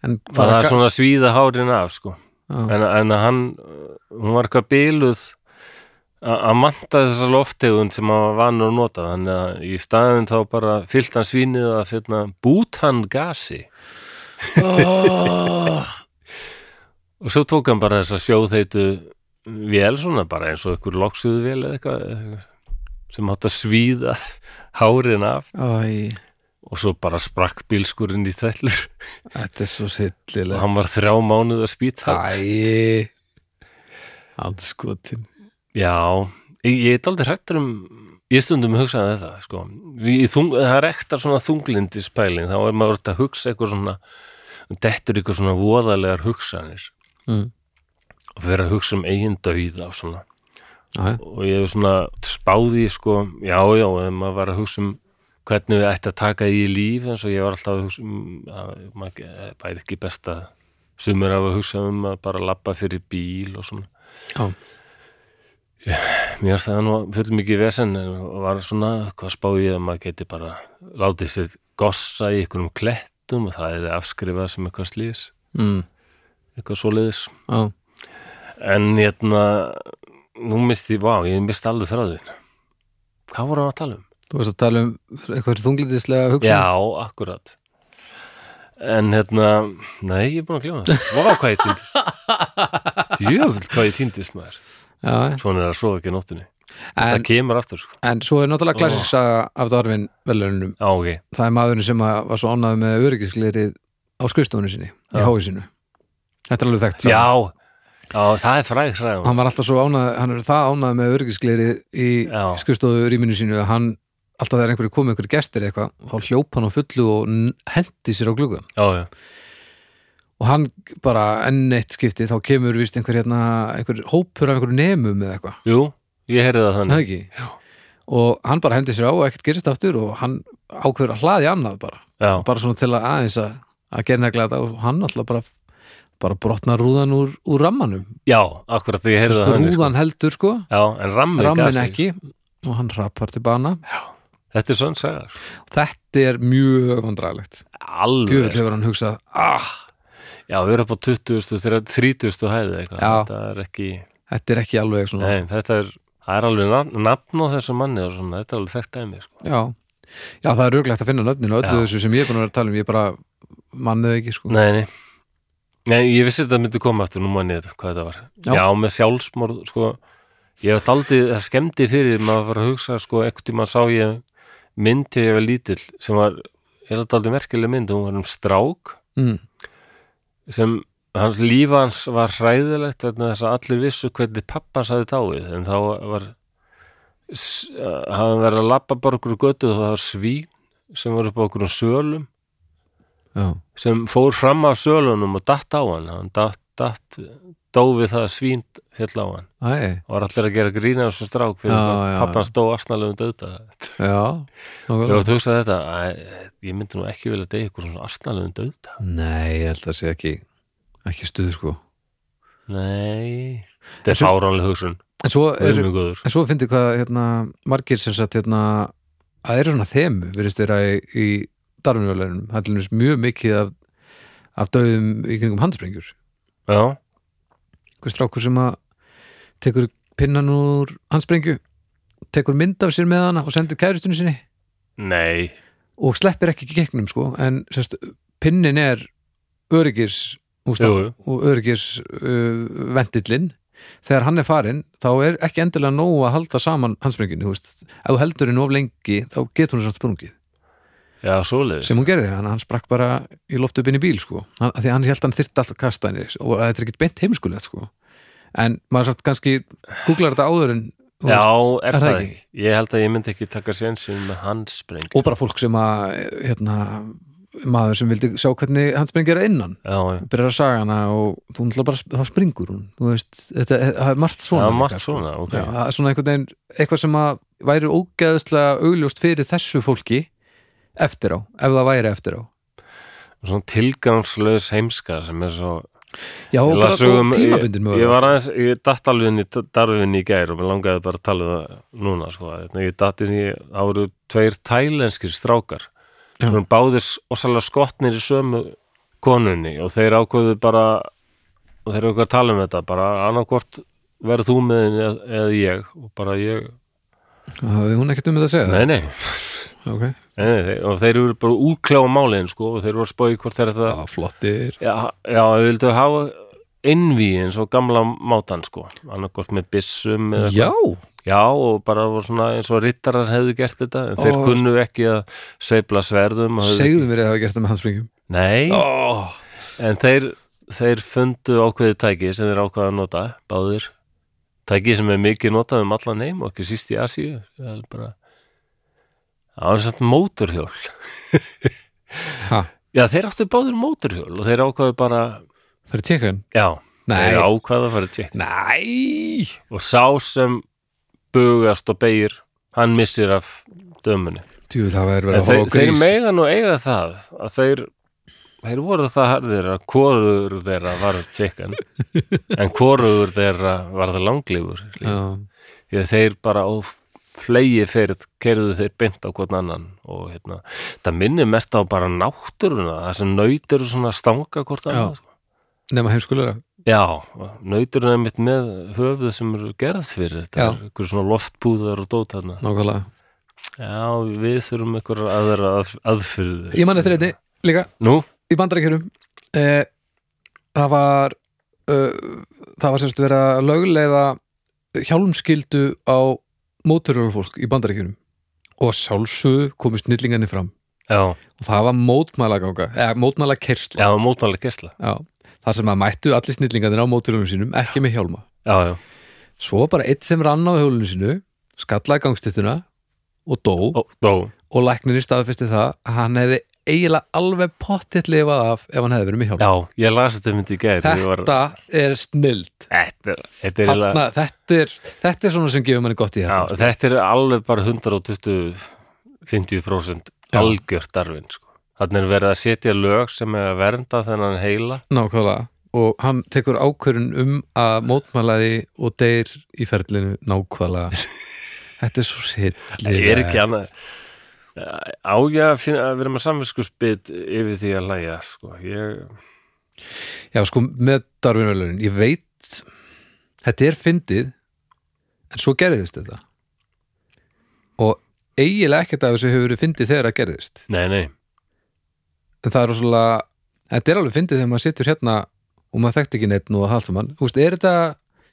En það var er svona svíða hárin af sko. já, en, en að hann hún var eitthvað byluð að manta þessa loftegund sem hann var vanur að nota. Þannig að í staðin þá bara fyllt hann svínið að finna bútan gasi oh, og svo tók hann bara þessa sjóðheitu vél svona bara eins og einhver loksuðu vél eða eitthvað sem átt að svíða hárin af. Æ, og svo bara sprakk bílskurinn í þellur þetta er svo og sillilega hann var þrjá mánuð að spýta æ. Andskotin. Já, ég, ég er aldrei hrættur um ég stundum hugsaði þetta sko. Við, þung, það er ektar svona þunglindi spæling, þá er maður að hugsa eitthvað svona, dettur eitthvað svona voðalegar hugsanir. Mm. Og fyrir að hugsa um eigin dauða og svona, já, og ég hef svona spáði sko, já, já, ef maður var að hugsa um hvernig við ætti að taka í líf eins og ég var alltaf að hugsa um að maður eh, væri ekki best að sumur af að hugsa um að bara labba fyrir bíl og svona já, Mér finnst það nú full mikið vesen en var svona, hvað spáði ég að maður geti bara látið sér gossa í einhverjum klettum og það er afskrifað sem eitthvað slís, mm. eitthvað svoleiðis. já. En hérna, nú misti vá, ég misti alveg þráðin. Hvað voru að tala um? þú veist að tala um eitthvað þunglindislega hugsun Já, akkurat. En hérna, nei, ég er búin að gljóma það. Vá, hvað ég týndist. Jöfull, hvað ég týndist maður. já, Svona er að sofa ekki nóttunni. það kemur aftur, sko. en svo er náttúrulega klassisk saga af Darvin velunum Já, ok. það er maðurinn sem var svo ánæður með öryggisglerið á skrifstofunni sinni í Já. háisinu þetta er alveg þekkt. Já, já, það er fræg fræg hann var alltaf svo ánæður, hann er það ánæður með öryggisglerið í Já. skrifstofu rýminu sínu að hann alltaf þegar einhverju komið einhverju gestir eitthvað þá hljóp hann á fullu og hendi sér á gluggan Já, já, og hann bara enn eitt skipti þá kemur vist einhver hérna einhver hópur af einhverju nemum eða eitthvað. Jú, ég heyrði það það þannig ekki og hann bara hendi sér á og ekkert gerist aftur og hann ákveður að hlaði annað bara. Já, bara svona til að aðeins að, að gera neglega þetta og hann alltaf bara bara brotna rúðan úr, úr rammanum. Já, akkurat því ég heyrði það sko. rúðan heldur sko, Já, en rammi rammin gasi, ekki. og hann rappar til bana. Þetta er svona sagar þetta er mjög vandræðilegt Alveg djöfull hefur hann hugsað ah, Já, við erum upp á 20. 30. hæði Já. Þetta er ekki þetta er ekki alveg svona. Nei, þetta er er alveg nafn, á þessu manni svona, þetta er alveg þekkt dæmi sko. já, Já, það er röglegt að finna nöfnin og öllu Já. þessu sem ég er búin að vera að tala um. Ég bara mannið ekki sko. Nei, nei Nei, ég vissi þetta myndi koma aftur, nú manni þetta, hvað þetta var Já. Já, með sjálfsmorð, sko Ég hef aldrei, það skemmdi fyrir maður var að hugsa, sko, ekkert tíma sá ég mynd þegar ég var lítill sem var, ég held aldrei merkileg mynd hún var um strák mm. sem, hans líf hans var hræðilegt vegna þess að allir vissu hvernig pappans hafði dáið en þá var uh, hafði verið að labba bara okkur götu og það var svín sem var upp á okkur sölum Já, sem fór fram af sölunum og datt á hann. Hann datt, datt dófið það að svín fjall á hann. Æ, og var allir að gera grína á þessu strák fyrir að pappan stó asnalegum döðta já ég var að hugsa þetta að, ég myndi nú ekki vilja deyja ykkur svona asnalegum döðta Nei, ég held að sé ekki ekki stuð sko. Nei, þetta er fáránlega hugsun. En svo svo fyndi hvað hérna, margir sem sagt hérna, að eru svona þemu virðist vera í, í darfinvöldunum, það er til dæmis mjög mikið af, af döðum í kringum handsprengjur. Já, hver strákur sem að tekur pinnan úr handsprengju tekur mynd af sér með hana og sendur kærustunni sinni. Nei. Og sleppir ekki gegnum sko en sérst, pinnin er öryggis úst, Jú, jú. og öryggis uh, vendillinn þegar hann er farinn þá er ekki endilega nóg að halda saman handsprengjunni, þú veist, ef þú heldur henni of lengi þá getur hún samt sprungið já, sem hún gerði, hann, hann sprakk bara í loft upp inn í bíl sko, hann, því hann held hann þyrfti alltaf kasta henni og þetta er ekkert beint heimskulegt sko. En maður samt kannski googlar þetta áður en já, veist, er það ekki? ég held að ég myndi ekki taka sénsinn með handspreng og bara fólk sem að hérna, maður sem vildi sjá hvernig handsprengja er innan. Byrjar að saga hana og þú náttúrulega bara þá springur hún, veist, þetta það er margt svona já, margt sko. svona ok, Já, það svona einhvern veginn, eitthvað sem að væri ógeðslega augljóst fyrir þessu fólki eftir á, ef það væri eftir á. Svona tilgangslaus heimska sem er svo Já, og bara um- og tímabundin ég, ég var aðeins, ég datt alveg inn í darfinn í gær og mér langaði bara að tala um það núna sko, Hérna, ég datt inn í áru tveir tælenskir strákar. Já. sem báðir ósalega skotnir í sömu konunni og þeir ákveðu bara og þeir eru eitthvað að tala um þetta bara annarkvort verður þú með henni eða, ég og bara ég, hafði hún ekkert um þetta að segja? Nei nei, ok, nei, nei þeir, og þeir eru bara útkláfa máliðin sko og þeir eru að spói hvort þeir þetta já, flottir. Já, já, við vildu hafa innví eins og gamla mátan sko annarkvort með byssum eða já, já, og bara var svona eins og rittarar hefðu gert þetta en þeir Ó. kunnu ekki að sveifla sverðum segðu mér að hafa gert það með handsprengjum. Ekki- Nei, oh. en þeir, þeir fundu ákveðið tæki sem þeir ákveða að nota báðir. Tæki sem er mikið notað um allan heim og ekki síst í Asíu það bara það var satt móturhjól já, þeir áttu báðir móturhjól og þeir ákveðu bara það er tjekkan já, Nei. þeir ákveða að fara að tjekka Næ og sá sem bugast og beigir hann missir af dömunni. Þeir, þeir mega nú eiga það að þeir þeir voru það harðir að hvoruður þeirra var tjekkan en hvoruður þeirra var það að þeir bara á flegi fyrir kerðu þeir beint á hvern annan og hérna, það minnir mest á bara náttúruna, það sem nöytur svona stanga hvort Já. annað sko. nema heimskulega Já, nöyturinn er mitt með höfuð sem eru gerð fyrir þetta, ykkur svona loftpúðar og dót þarna. Nákvæmlega Já, við þurfum ykkur aðra að, aðfyrðu. Ég man eftir einni líka Nú, í bandarækjurum eh, það var uh, það var semst verið að lögleiða hjálmskyldu á móturjólfólk í bandarækjurum og sjálfsög komu snillingarnir fram. Já, og það var mótmæla ganga eða mótmæla kersla já, mótmæli gæsla. Já. þar sem að mættu allir snillingarnir á móturjólfum sínum ekki með hjálma. Já, já, svo var bara eitt sem rann á hjólinu sínu skallaði gangstittuna og dó. Ó, dó. og læknir í staðfesti það að hann hefði eiginlega alveg pottitt lifað af ef hann hefði verið með hjálma Já, ég las þetta myndi í gæð. Þetta er snild Þetta er, þetta er, eiginlega- Þarna, þetta, er, þetta er svona sem gefur manni gott í já, þetta sko. þetta er alveg bara 120 50% Já. algjört darfinn, sko. Þannig er verið að setja lög sem er að vernda þennan heila. Nákvæmlega og hann tekur ákvörun um að mótmælaði og deyr í ferlinu nákvæmlega Þetta er svo Það sillilega er ekki annað. Á ég að, finna, að vera með samvinskusbytt yfir því að læja, sko. Ég, Já, sko, með Darwinvölunin, ég veit þetta er fyndið en svo gerðist þetta. Og eiginlega ekkert af þessu hefur verið fyndið þegar það gerðist. Nei, nei, en það er rosalega, þetta er alveg fyndið þegar maður situr hérna og maður þekkt ekki neitt nú að halda mann, þú veist, er þetta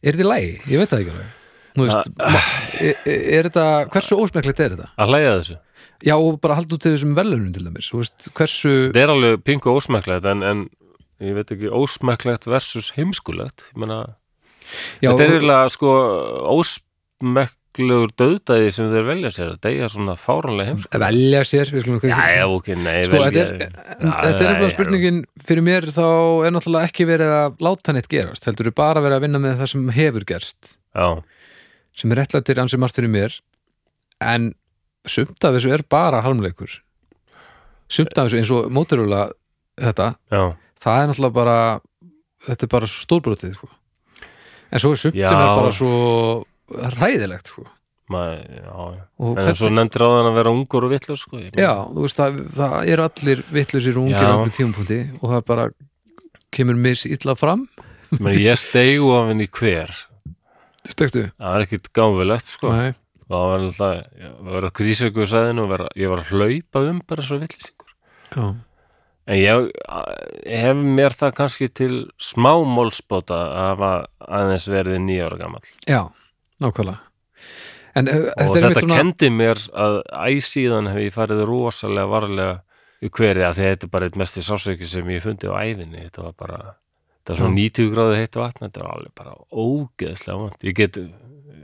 er þetta í lagi? Ég veit það ekki alveg. Þú veist, ma- er, er þetta hversu ósmekklegt er þetta? að hlæja þessu Já, og bara halda út til þessum verðlunum til dæmis, veist, hversu þetta er alveg pingu ósmekklegt en, en ég veit ekki, ósmekklegt versus heimskulegt. Ég meina, já, þetta er eiginlega sko ósmekklegur döðdæði sem þeir velja sér að deyja svona fáranlega heimskulegt. Velja sér, já, já, ok, nei, Sko, velja þetta er, en, þetta er nefnilega spurningin fyrir mér þá er náttúrulega ekki verið að láta neitt gerast, heldur þú bara verið að vinna með það sem hefur gerst? Já, sem er réttlættir ansið margt fyrir mér. En sumt af þessu er bara harmleikur. Sumt af þessu eins og móturúla þetta, já, það er náttúrulega bara þetta er bara stórbrotið sko. en svo er sumt Já. sem er bara svo ræðilegt sko. maður, já, já. En svo nefndir á þann að vera ungur og vitlaus sko, já, þú veist það, það eru allir vitlusir og ungir á einhverjum tímapunkti og það bara kemur mis illa fram. Meina, ég stegu af henni hver. Stöktu það var ekkit gáfulegt sko. Nei, það var alltaf, að krísöku sæðinu og vera, ég var að hlaupa um bara svo villisingur en ég hef mér það kannski til smá málsbóta að hafa aðeins verið nýjára gamall. Já, nákvæmlega. En uh, og þetta þetta svona kendi mér að æsíðan hef ég farið rosalega varlega í hverju að þetta er bara eitt mesti sásauki sem ég fundi á æfinni þetta var bara, þetta var svona 90 gráðu heitt vatn þetta var alveg bara ógeðslega vant ég get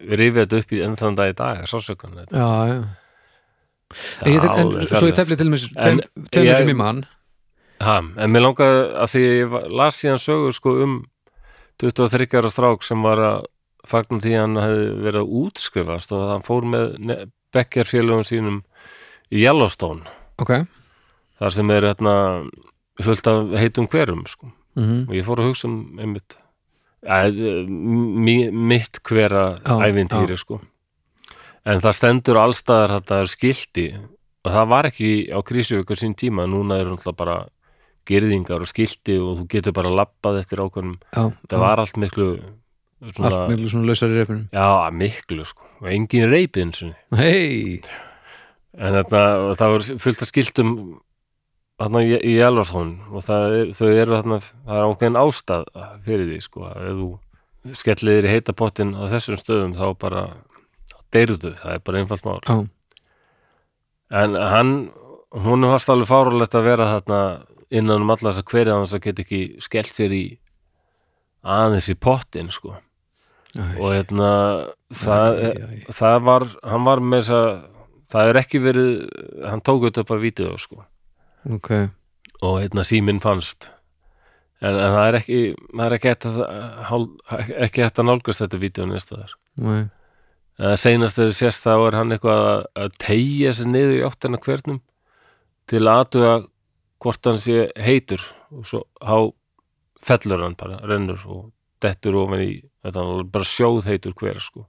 rifið þetta upp í enn þann dag í dag, þetta. Já, já. En, en alveg svo ég tefli til mér En tveimur ég- sem ég mann Ha, en mér langaði að því ég las síðan sögur sko um 23 ára strák sem var að fagna því að hann hefði verið að útskrifast og að hann fór með bekkjarfélögum sínum í Yellowstone. Ok, þar sem er hérna fullt af heitum hverum sko. Mm og ég fór að hugsa um einmitt mitt hvera Já, ævintýri sko. En það stendur allstaðar þetta er skilti. Og það var ekki á krísuvíkur sín tíma. Núna er náttúrulega bara gerðingar og skilti og þú getur bara labbað eftir ákveðnum, það var allt miklu svona, allt miklu svona lausar í reypunum já, miklu sko. Og engin og hei, en þarna, það var fullt af skiltum þarna í, í Yellowstone og er, þau eru þarna það er ákveðin ástæð fyrir því sko ef þú skellir í heita pottin á þessum stöðum þá bara deyrðu, það er bara einfalt mál. Já, en hann, hún varst alveg fárulegt að vera þarna innan um alla þess að hverja hans að geta ekki skellt sér í aðeins í pottin sko. Já, og hérna það, Æ, æ, æ. það var, hann var með þess að það er ekki verið, hann tók þetta upp að vídeo sko ok. Og hérna síminn fannst. En, en það er ekki það er ekki hægt að, ekki hægt að nálgast þetta vídeo næsta þar en það seinast þegar sést þá er hann eitthvað að, að tegja sig niður í áttina hvernum til að aðtuga hvort hann sé heitur. Og svo há fellur hann bara, rennur og dettur ofan í þetta. Bara sjóð heitur hver sko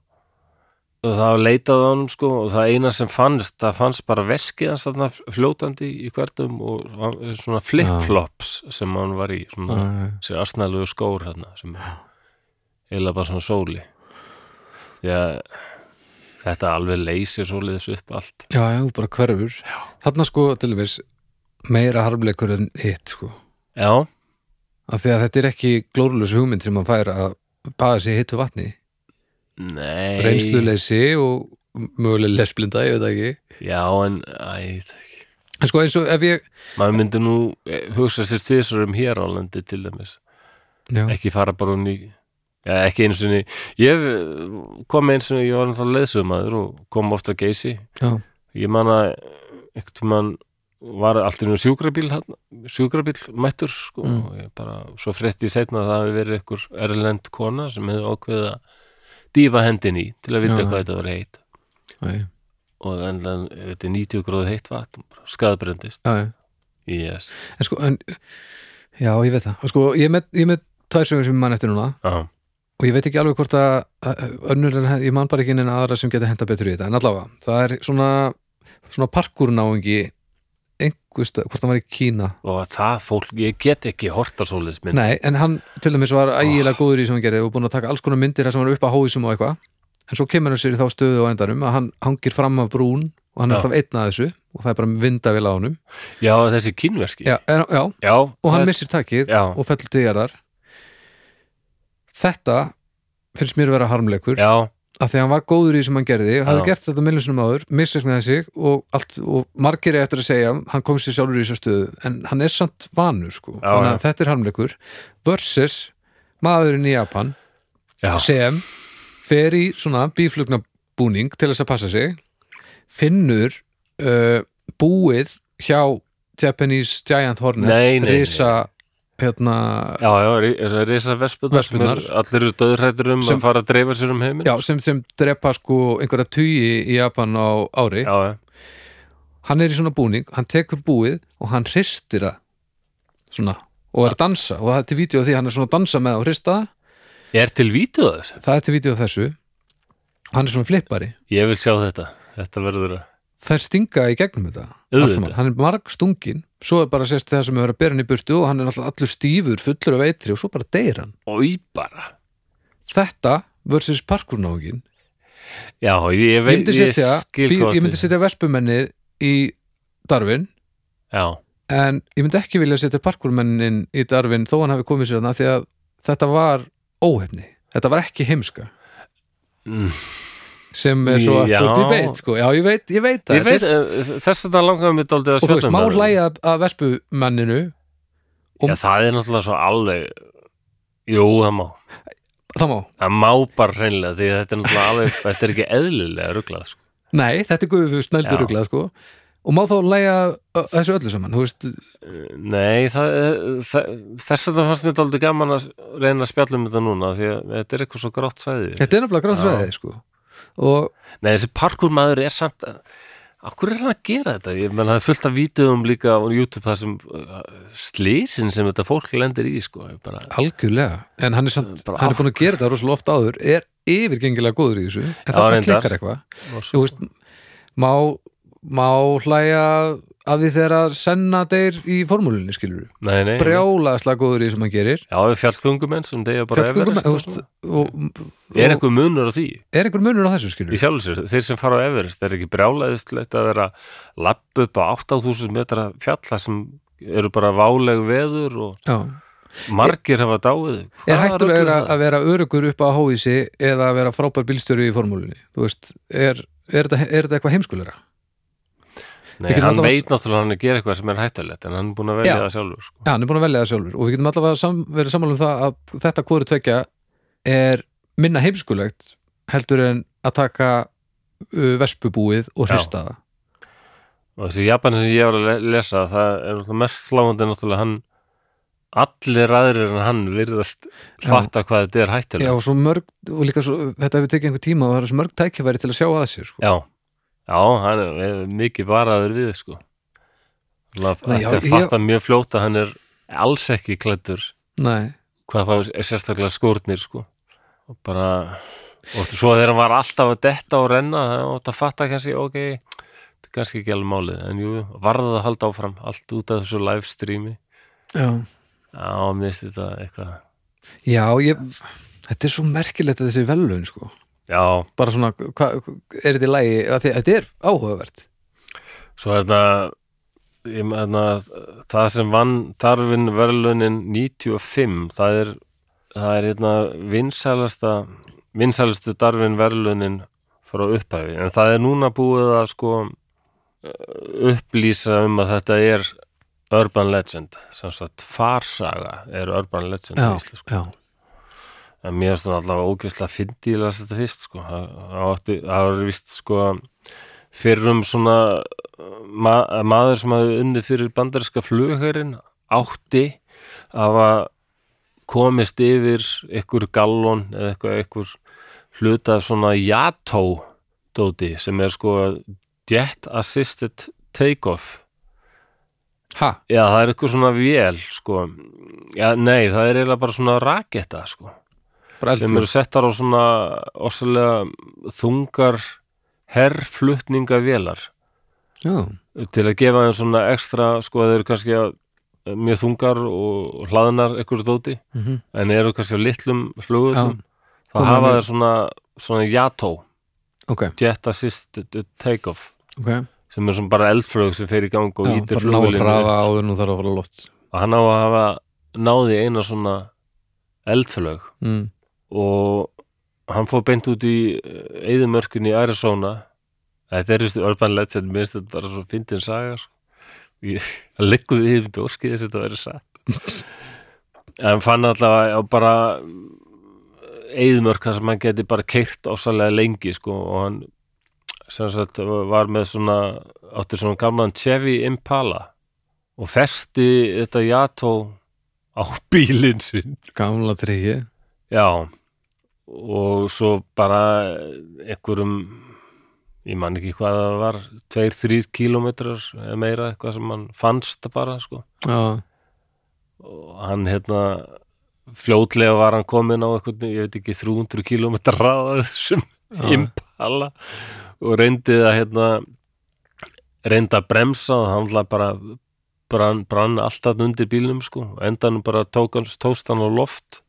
og það var leitað á hann sko og það eina sem fannst, það fannst bara veskið hans þarna fljótandi í hvernum og svona flip-flops sem hann var í, svona já, sér arsnælegu skór hérna sem eða bara svona sóli. Því að þetta alveg leysir svoleiðis upp allt. Já, já, bara hverfur. Já. þarna sko til dæmis meira harmleikur en hitt sko. Já, af því að þetta er ekki glórulös hugmynd sem hann fær að baða sig hittu vatni nei. Reynsluleysi og mögulega lesblinda, ég veit það ekki. Já en æ, en sko eins og ef ég maður myndi nú eh, hugsa sér tvisar um hér á landi til dæmis. Já, ekki fara bara hún í ja, ekki einu sinni. Ég eh, kom einu sinni, ég var náttúrulega leðsögumadur og kom ofta að geysi. Já, ég man að einhvern mann var allt í nú sjúkrabíl sjúkrabíl mættur sko, Mm. og ég bara, svo frétti ég seinna að það hafi verið einhver erlend kona sem hefði ákveðið að dýfa hendin í til að vita Já. hvað þetta var heitt. Já, og en, en þetta er 90 gróð heitt vatn skadbrendist já, yes. en sko, en já, ég veit það. Og sko, ég er með, ég er með tvær sögur sem ég mann eftir núna. Já, og ég veit ekki alveg hvort að að- önnur en ég man bara ekki en aðra sem geta henda betur í þetta. En allavega, það er svona svona parkurnáingi einhvers, hvort hann var í Kína. Og það fólk, ég get ekki horta svoleiðis mynd. Nei, en hann til dæmis var ægilega góður í sem hann gerði og búin að taka alls konar myndir sem hann var upp á hóisum og eitthvað. En svo kemur hann sér í þá stöðu á endanum að hann hangir fram af brún og hann er Já. alltaf einn að þessu og það er bara vindavél á honum. Já, þessi kínverski. Já, er, já, já og hann það- missir takið Já. og fellur til jarðar þetta finnst mér að vera harmleikur. Já, að því að hann var góður í sem hann gerði hafði Já. gert þetta millinsunum áður, misreiknaði sig og, allt, og margir er eftir að segja hann kom sér sjálfur í þessa stöðu en hann er samt vanur sko, Já, þannig já. að þetta er harmleikur versus maðurinn í Japan já, sem fer í svona bíflugnabúning til þess að passa sig finnur uh, búið hjá Japanese Giant Hornets risa hérna já, já, er það risa vespunar allir eru döðrættur um Sem- að fara að dreifa sér um heiminn. Sem, sem drepa sko einhverja tugi í Japan á ári. Já, hann er í svona búning, hann tekur búið og hann hristir það svona og er að dansa. Og það er til af því hann er svona að dansa með og hrista það. Er til vídeo þess það er til af þessu. Hann er svona flippari. Ég vil sjá þetta, þetta verður að þær stinga í gegnum þetta. Saman. hann er marg stungin svo er bara sérst það sem er að bera hann í burtu og hann er alltaf allur stífur, fullur af eitri og svo bara deyr hann. Oi bara. Þetta versus parkurnávingin já, ég, ég ég veit, myndi ég, setja, skil bí- ég myndi setja vespumennið í Darwin. Já, en ég myndi ekki vilja setja parkurmennin í Darwin þó hann hafi komið sér þarna því að þetta var óhefni. Þetta var ekki heimska. Mm, sem er svo aftur debate sko. já, ég veit, ég veit það. Ég veit, eh, þess að það langaði mér dálítið að og þú veist, um má hlæja að vespumenninu og- já, það er náttúrulega svo alveg jú, það má. Það má, það má bara hreinlega því þetta er náttúrulega alveg þetta er ekki eðlilega ruglað sko. nei, þetta er guðu snældur ruglað sko. Og má þá hlæja þessu öllu saman þú veist, Nei, það, það, þess að það fannst mér dálítið gaman að reyna að spjalla um þetta núna því að þetta er eitthvað svo grátt sæði og Nei, þessi parkur maður er samt Akkur er hann að gera þetta? Ég menn, það er fullt af vídeum líka á YouTube þar sem uh, slísin sem þetta fólk lendir í sko, bara, algjörlega, en hann er, samt, hann er búin að gera þetta rosalega oft áður er yfirgengilega góður í þessu. En það klikkar eitthvað. Má, má hlæja af því þegar að senna þeir í formúlinni skilur nei, nei, brjálaðslega góður í sem hann gerir. Já, við fjallgöngumenn sem deyja bara Everest og og, og, Er einhver munur á því? er einhver munur á þessu skilur Í sjálfur sér, þeir sem fara á Everest er ekki brjálæðistlegt að vera lapp upp á 8000 metra fjalla sem eru bara váleg veður og Já. margir hafa dáið. Er Hvaða hættulega er að, að vera örugur upp á hóísi eða að vera frábær bílstjóri í formúlinni þú veist, er, er, er þetta eitthvað heimskulegra Nei, hann allavega- veit náttúrulega hann er að gera eitthvað sem er hættulegt en hann er búin að velja Já. það sjálfur sko. Já, hann er búin að velja það sjálfur og við getum allavega sam, verið sammála um það að þetta hvori tvekja er minna heimskulegt heldur en að taka uh, vespubúið og Já. hrista það og þessi Japan sem ég var að le- lesa það er náttúrulega mest sláandi náttúrulega hann allir aðrir en hann virðast fatta hvað þetta er Já, hættulegt og svo mörg, og líka svo, þetta hefur tekið einhver tíma og það er svo mörg tækifæri til að sjá að sér sko. Já, já, hann er mikið varaður við sko. Það er ég- fatta mjög fljótt að hann er alls ekki klæddur. Nei, hvað þá er sérstaklega skórnir sko. Og bara og svo þegar hann var alltaf að detta og renna það átt að fatta kannski, ok þetta er kannski ekki alveg málið, en jú, varða að halda áfram, allt út af þessu livestreami já. Já, mér finnst þetta eitthvað Já, ég, þetta er svo merkilegt að þessi velun sko. Já, bara svona, hva, er þetta í því, þetta er áhugavert. Svo er þetta meðna það sem vann Darwin verðlunin 95 það er það er hérna vinsælasta vinsælustu Darwin verðlunin frá upphæfi, en það er núna búið að sko upplýsa um að þetta er urban legend, sem sagt farsaga er urban legend Já, í íslensku. já, en mér finnst það allavega ógeðslega fyndi að lesa þetta fyrst sko. Það var vist sko fyrir um svona ma maður sem hafði unnið fyrir bandariska flugherinn átti að hafa komist yfir ykkur gallon eða eitthvað ykkur hluta af svona JATO dóti sem er sko Jet Assisted Takeoff. Ha, Já, það er eitthvað svona vél sko. Já, nei, það er eiginlega bara svona raketta sko sem eru eldflug settar á svona orsalega þungar herrflutningavélar til að gefa þeim svona ekstra sko þeir eru kannski að, mjög þungar og hlaðnar eitthvað dóti mhm, en eru kannski á litlum flugum þá hafa þeir svona, svona JATO ok. Jet Assisted Takeoff. Ok, sem er svona bara eldflög sem fer í gang og já, ítir að að loft. Og hann á að hafa náði eina svona eldflög mm. Og hann fór beint út í eðimörkun í Arizona. Þetta er just urban legend. Minnst þetta bara svo fyndin saga sko. liggur við yfir þetta óskið þess að þetta verið satt. En fann allavega bara eðimörk þar sem hann geti bara keirt ásalega lengi sko, og hann sem sagt var með svona áttir svona gamlan Chevy Impala og festi þetta Yato á bílinn sinn. Gamla treyji Já og svo bara einhverjum ég man ekki hvað það var tveir, þrýr kílómetrar eða meira eitthvað sem hann fannst bara sko. Og hann hérna fljótlega var hann komin á eitthvað, ég veit ekki 300 kílómetrar ráða þessum impala. Og reyndi að hérna reyndi að bremsa og hann hlað bara brann, brann alltaf undir bílnum sko. Endanum bara tók hann tóst hann á loft.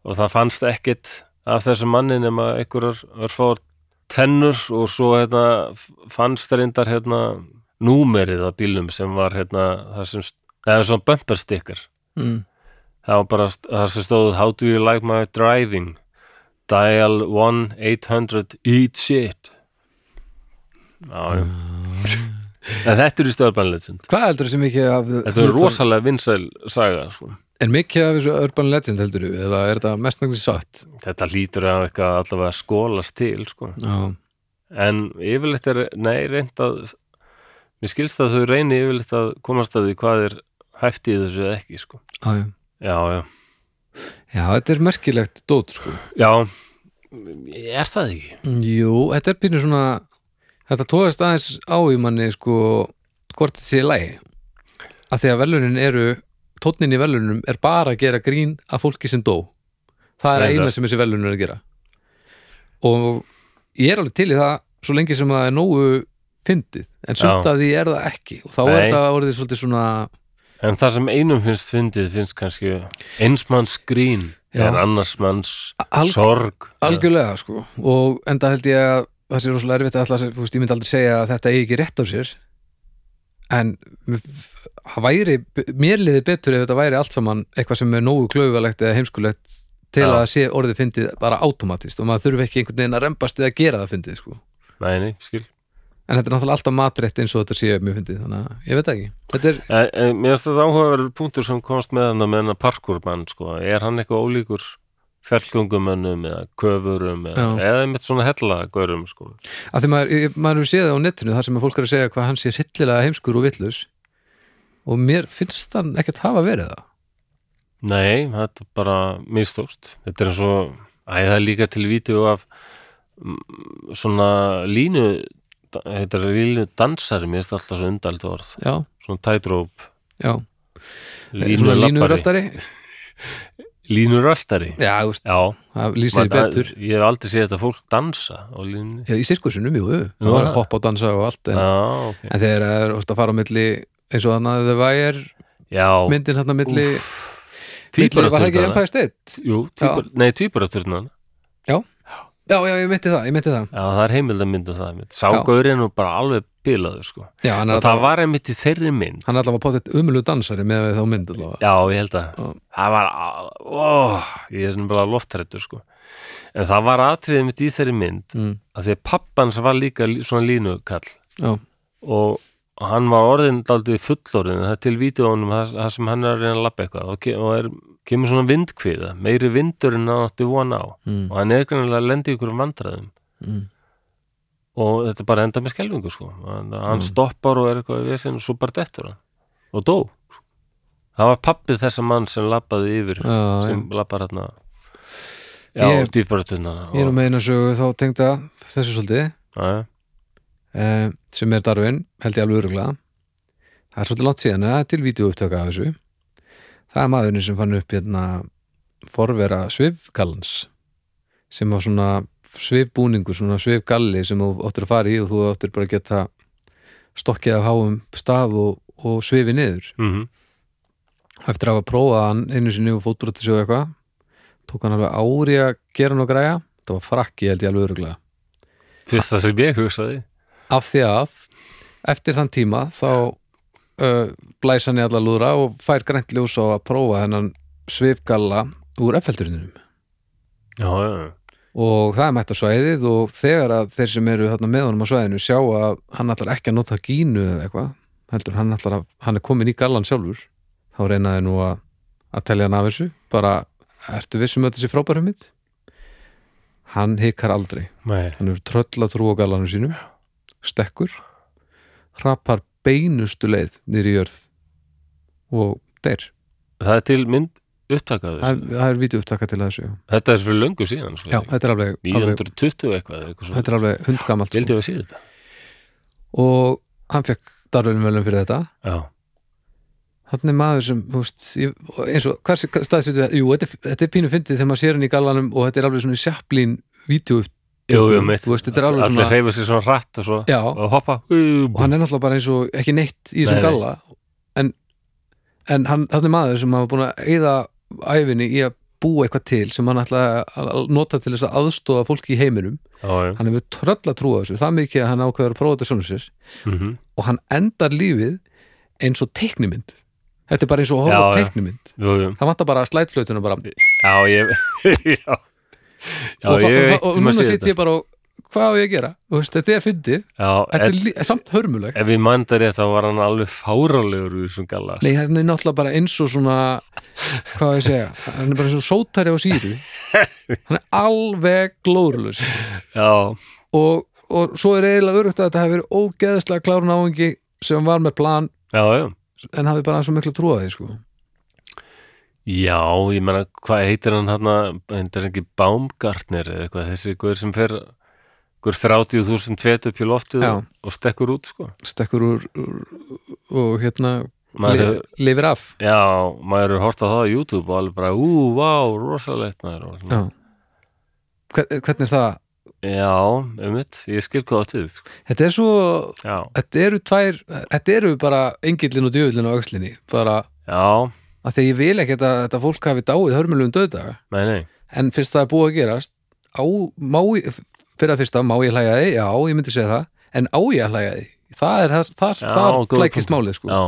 Og það fannst ekkit af þessum manni nema einhverjar örfáar tennur og svo hérna fannst reyndar hérna númerið á bílnum sem var hérna sem, eða svona bumper sticker mm. það var bara það sem stóð How do you like my driving? Dial 1-800 Eat shit Já, já En þetta er í stöðurban legend hvað heldur þessi mikið af Þetta er rosalega vinsæl saga sko. En mikið af þessu urban legend heldur þú eða er þetta mestmenglis satt? Þetta lítur að eitthvað allavega skólast til sko. já, En yfirleitt er, nei, reynd að Mér skilst að þau reyni yfirleitt að komast að því hvað er hæft í þessu eða ekki sko. já, já. Já, já. Já, þetta er merkilegt dót sko. Já, er það ekki? Jú, þetta er pínu svona þetta tóðast aðeins á í manni sko hvort þetta sé í lagi. Að því að velunin eru tónnin í velunum er bara að gera grín af fólki sem dó. Það er Reyndar. eina sem þessi velun er að gera. Og ég er alveg til í það svo lengi sem það er nógu fyndið, en sumt af því er það ekki. Og þá er Nei. þetta orðið svolítið svona En það sem einum finnst fyndið finnst kannski einsmanns grín en annars manns Al- sorg. algjörlega sko. Og enda held ég að það sé rosalega erfitt að alltaf, ég myndi aldrei segja að þetta eigi ekki rétt á sér. En mér- það væri, mér liði betur ef þetta væri allt saman eitthvað sem er nógu klaufalegt eða heimskulegt til Já. að sé orðið fyndið bara automatist og maður þurfi ekki einhvern veginn að rembast við að gera það fyndið sko Nei, nei, skil en þetta er náttúrulega alltaf matrétt eins og þetta sé mjög fyndið þannig að ég veit ekki þetta er, e, e, Mér finnst þetta áhugaverður punktur sem komast með hann með hann parkurmann sko. er hann eitthvað ólíkur fjallgöngumönnum eða köfurum eða, eða með svona hellagörum sko. að því maður, maður séð það á netinu þar sem að fólk er að segja hvað hann sé hryllilega heimskur og villus og mér finnst hann ekkert hafa verið það. Nei, þetta er bara mistókst. Þetta er eins og Æ, það er líka til vídeo af mm, svona línu þetta er línu dansari mér finnst alltaf svo undald orð. Já, svona tightrope. Já, línu svona lappari. línuröldari línuröldari já, Já, það lýsir því betur. ég hef aldrei séð þetta fólk dansa á línu já, í sirkusunum, jú, það var hoppa og dansa og allt en, Já, ok. en þegar það er að fara á milli eins og þannig að það væri Já, myndin hann að milli, milli var það ekki Empire State? Jú, tvíbur, nei, tvíburasturna já, já, ég myndi það, ég myndi það. Já, það er heimildamyndu það mynd. Sá Já. gaurinn nú bara alveg bilaður sko. já, og það alltaf, var einmitt í þeirri mynd. Hann er alltaf að potið umölu dansari með þá mynd allavega. Já, ég held að Já. það var, ó, ég er bara loftrættur sko. en það var atriðið mitt í þeirri mynd mm, að því að pappans var líka lí- svona línukall. Já, og hann var orðin daldið fullorðin það til vídeónum það, það sem hann er að reyna að lappa eitthvað. Og, ke og er, kemur svona vindkviða meiri vindur en hann átti von á. Mm, og hann er greinlega að lendi ykkur um vandræðum. Mm, og þetta bara enda með skelfingu sko. hann, Mm. stoppar og er eitthvað vesinn og svo bara dettur hann. Og dó. Það var pappið þessa mann sem lappaði yfir já, sem lappar hérna já, Ég- ég, ég er nú með eina sögu þá tengda þessu svolítið. Já, eh, sem er Darwin, held ég alveg öruglega það er svolítið langt síðan að til vídeoupptöka af þessu. Það er maðurinn sem fann upp hérna forvera svifgallans sem var svona svifbúningur, svona svifgalli sem þú áttir að fara í og þú áttir bara að geta stokkið af háum stað og, og svifi niður. Mm eftir að hafa prófað hann einu sinni og fótbrotið sig og eitthvað tók hann alveg ári að gera hann og græja það var frakki held ég alveg öruglega fyrst það sem ég hugsaði af því að eftir þann tíma þá uh, blæs hann í alla lúðra og fær grænt ljós á að prófa þennan svifgalla úr já, og það er mætt á svæðið og þegar að þeir sem eru þarna með honum á svæðinu sjá að hann ætlar ekki að nota gínu eða eitthvað, heldur hann ætlar að hann er komin í gallan sjálfur þá reynaði nú að, að telja hann af þessu. Bara, ertu vissum að þessi frábærum mitt? Hann hikar aldrei. Nei, hann er tröll að trúa gallanum sínum stekkur hrapar beinustu leið nýri jörð og deyr. Það er til mynd upptakaðu það, það er vídeo upptaka til þessu já. þetta er fyrir löngu síðan sko. já, þetta er alveg, alveg 920 eitthvað, eitthvað þetta er alveg hundgamalt vildi við að sé þetta? Og hann fekk darfinvelum fyrir þetta. Já, þannig maður sem, þú veist eins og, hvers staðsýttu jú, þetta, þetta er pínu fyndið þegar maður sér hann í gallanum og þetta er alveg svona sjaplín vídeo jú, jú, mitt þú veist, þetta er alveg allir svona hreyfa sér svona hratt og svo já, og hoppa. Og hann er náttúrulega bara eins og ekki neitt í þessum galla. En, en hann, þannig maður sem hafa búin að eyða æfinni í að búa eitthvað til sem hann ætla að nota til þess að aðstofa fólki í heiminum. Já, hann hefur tröll að trúa þessu, það mikið að hann ákveður að prófa þetta svona sér. Mhm, og hann endar lífið eins og teiknimynd. Þetta er bara eins og horfa jú það vantar bara slætflötuna bara. Já, ég já, já, og, ég og, og, um að þetta. ég bara og hvað á ég að gera, Þú veist, þetta er fyndið. Þetta er lí, samt hörmulegt ef við mann það rétt þá var hann alveg fáralegur í þessum galla nei, hann er náttúrulega bara eins og svona hvað á ég segja, hann er bara eins og sótari á síru. Hann er alveg glórulus já, og, og svo er eiginlega örugt að þetta hefur verið ógeðslega klárun áhengi sem var með plan já, já. en hafi bara svo miklu trúaði sko. Já, ég meina, hvað heitir hann hann heitir hann ekki Baumgartner eða eitthvað, þessi guður sem fer guður 30.000 fet upp í loftið Já. og, stekkur út, sko stekkur úr, úr og hérna maður li, lifir af Já, maður hefur hort á það á YouTube og alveg bara, ú, vá, rosalegt maður. Já. Hvern, hvernig er það? Já, einmitt, ég skil hvað áttið, sko Þetta er svo, Já, þetta eru tvær þetta eru bara engillin og djöfullin á öxlinni bara já, að því ég vil ekki að þetta fólk hafi dáið hörmulegum döðdaga nei, nei. En fyrst það er búið að gerast á, má fyrir að fyrsta má ég hlæja því, já, ég myndi segja það. En á ég að hlæja því, það er þar, Já, þar flækist málið sko, Já,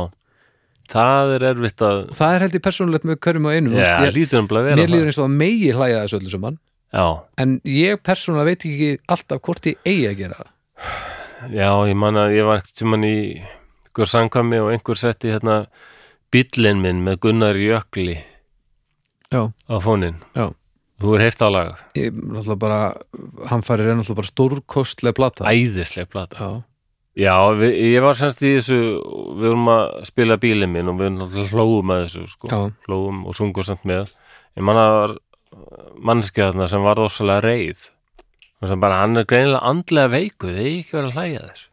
það er erfitt að það er held ég persónulegt með hverjum og einum, Já, ég, lítur mér líður eins og að megi hlæja þessu öllu saman, Já, en ég persónulega veit ekki alltaf hvort ég eigi að gera það. Já, ég man að ég var ekkert tímann í einhver samkvæmi og einhver setti hérna bíllinn minn með Gunnar Jökli já, á fónin. já Þú er heyrt á lag. ég náttúrulega bara hann farir er náttúrulega bara stórkostlega plata Æðisleg plata. já, Já, við, ég var semst í þessu, við vorum að spila bílinn minn og við náttúrulega hlóum að þessu, sko. já, Hlóum og sungum samt með. Ég man að það var mannskja þarna sem var óssalega reið. Sem bara, hann er greinilega andlega veiku, þið er ekki verið að hlæja þessu.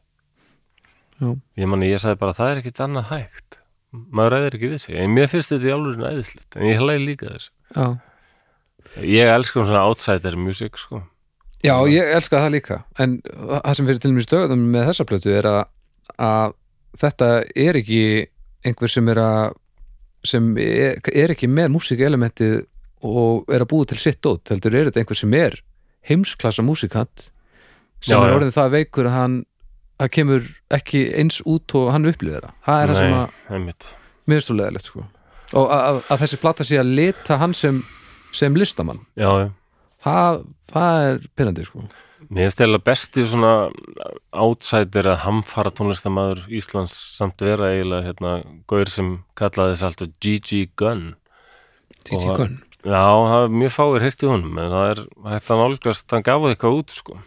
já, Ég man að ég sagði bara, það er ekkit annað hægt. Maður ræðir ekki sig. En mér finnst þetta í álurinn æðislegt. En ég hlæði líka þessu. já Ég elskum svona outsider music, sko. Já, ég elska það líka en það sem fyrir til mér stöðum með þessa plötu er að, að þetta er ekki einhver sem er að sem er, er ekki með músikaelementið og er að búa til sitt dót heldur er þetta einhver sem er heimsklassa músikant sem Já, er já. orðin það veikur að hann það kemur ekki eins út og hann upplýður það það er það sem að mér er svo leðilegt sko. og að, að, þessi plata sé að lita hann sem, sem listamann Já, það, það er pyrrandi sko. Mér finnst eða besti svona outsider að hamfara tónlistamæður Íslands samt vera eiginlega hérna gaur sem kallaði þess alltaf Gigi Gunn. Og- Gunn Já, það er mjög fáir heyrt í honum en það er að nálgast, hann gaf eitthvað út sko.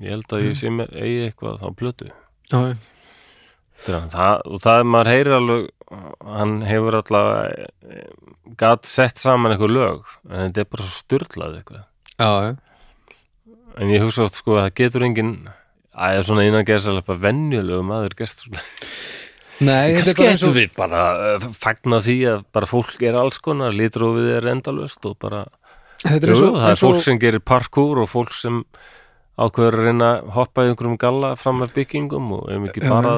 Ég held að ég sé með eigi eitthvað á plötu. Já. Það, og það er maður heyrir alveg hann hefur alltaf gat sett saman eitthvað lög en þetta er bara svo styrlað eitthvað Já, en ég hugsa oft sko að það getur engin að það er svona innan gerðsalega venjulegu maður gerst svona Nei, kannski bara eins ættu og við bara uh, fagna því að bara fólk er alls konar litrófið er endalöst og bara Þetta er jú, og, það er fólk sem gerir parkour og fólk sem ákveður að reyna að hoppa í einhverjum galla fram með byggingum og ef ekki bara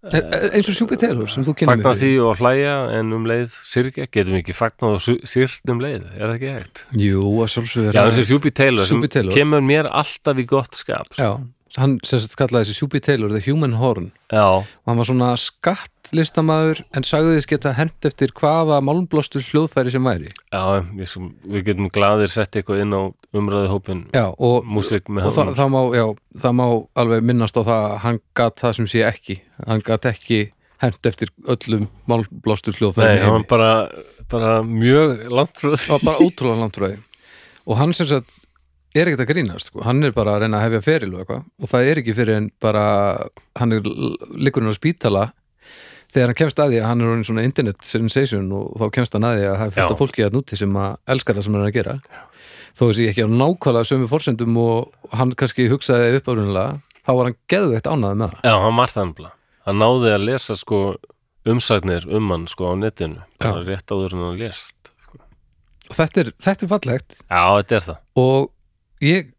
eins og Sjúpi Taylor sem þú kynir fagna því og hlæja en um leið syrkja, getum við ekki fagnað og syrt um leið, er það ekki hægt? Jú, að sjálfsögur Já, þessi Sjúpi Taylor sem kemur mér alltaf í gott skap sko. Já, hann sem sagt kallaði þessi Shubi Taylor The Human Horn. Já, og hann var svona skattlistamaður en sagðist geta hent eftir hvaða málmblostur hljóðfæri sem væri. Já við, við getum gladir sett eitthvað inn á umræðu hópin já, og, með og það, það, má, já, það má alveg minnast á það að hann gat það sem sé ekki. Hann gat ekki hent eftir öllum málmblostur Nei, hljóðfæri hann var bara, bara mjög það var bara ótrúlega því og hann sem sagt er ekkert að grínast sko. hann er bara að reyna að hefja feril og eitthvað og það er ekki fyrir en bara hann er liggur hann á spítala þegar hann kemst að því að hann er svona internet sensation og þá kemst hann að því að það er fullt Já. af fólki að núti sem að elskar það sem hann er að gera þó þessi ekki á nákvæmlega sömu forsendum og hann kannski hugsaði uppárunulega þá var hann geðveitt ánæði með það Já, hann var það nefnilega. Hann náði að lesa sko umsagnir um hann sko á netinu. Bara rétt áður en hann lést. og þetta er, þetta er fallegt Já, þetta er það. og ég,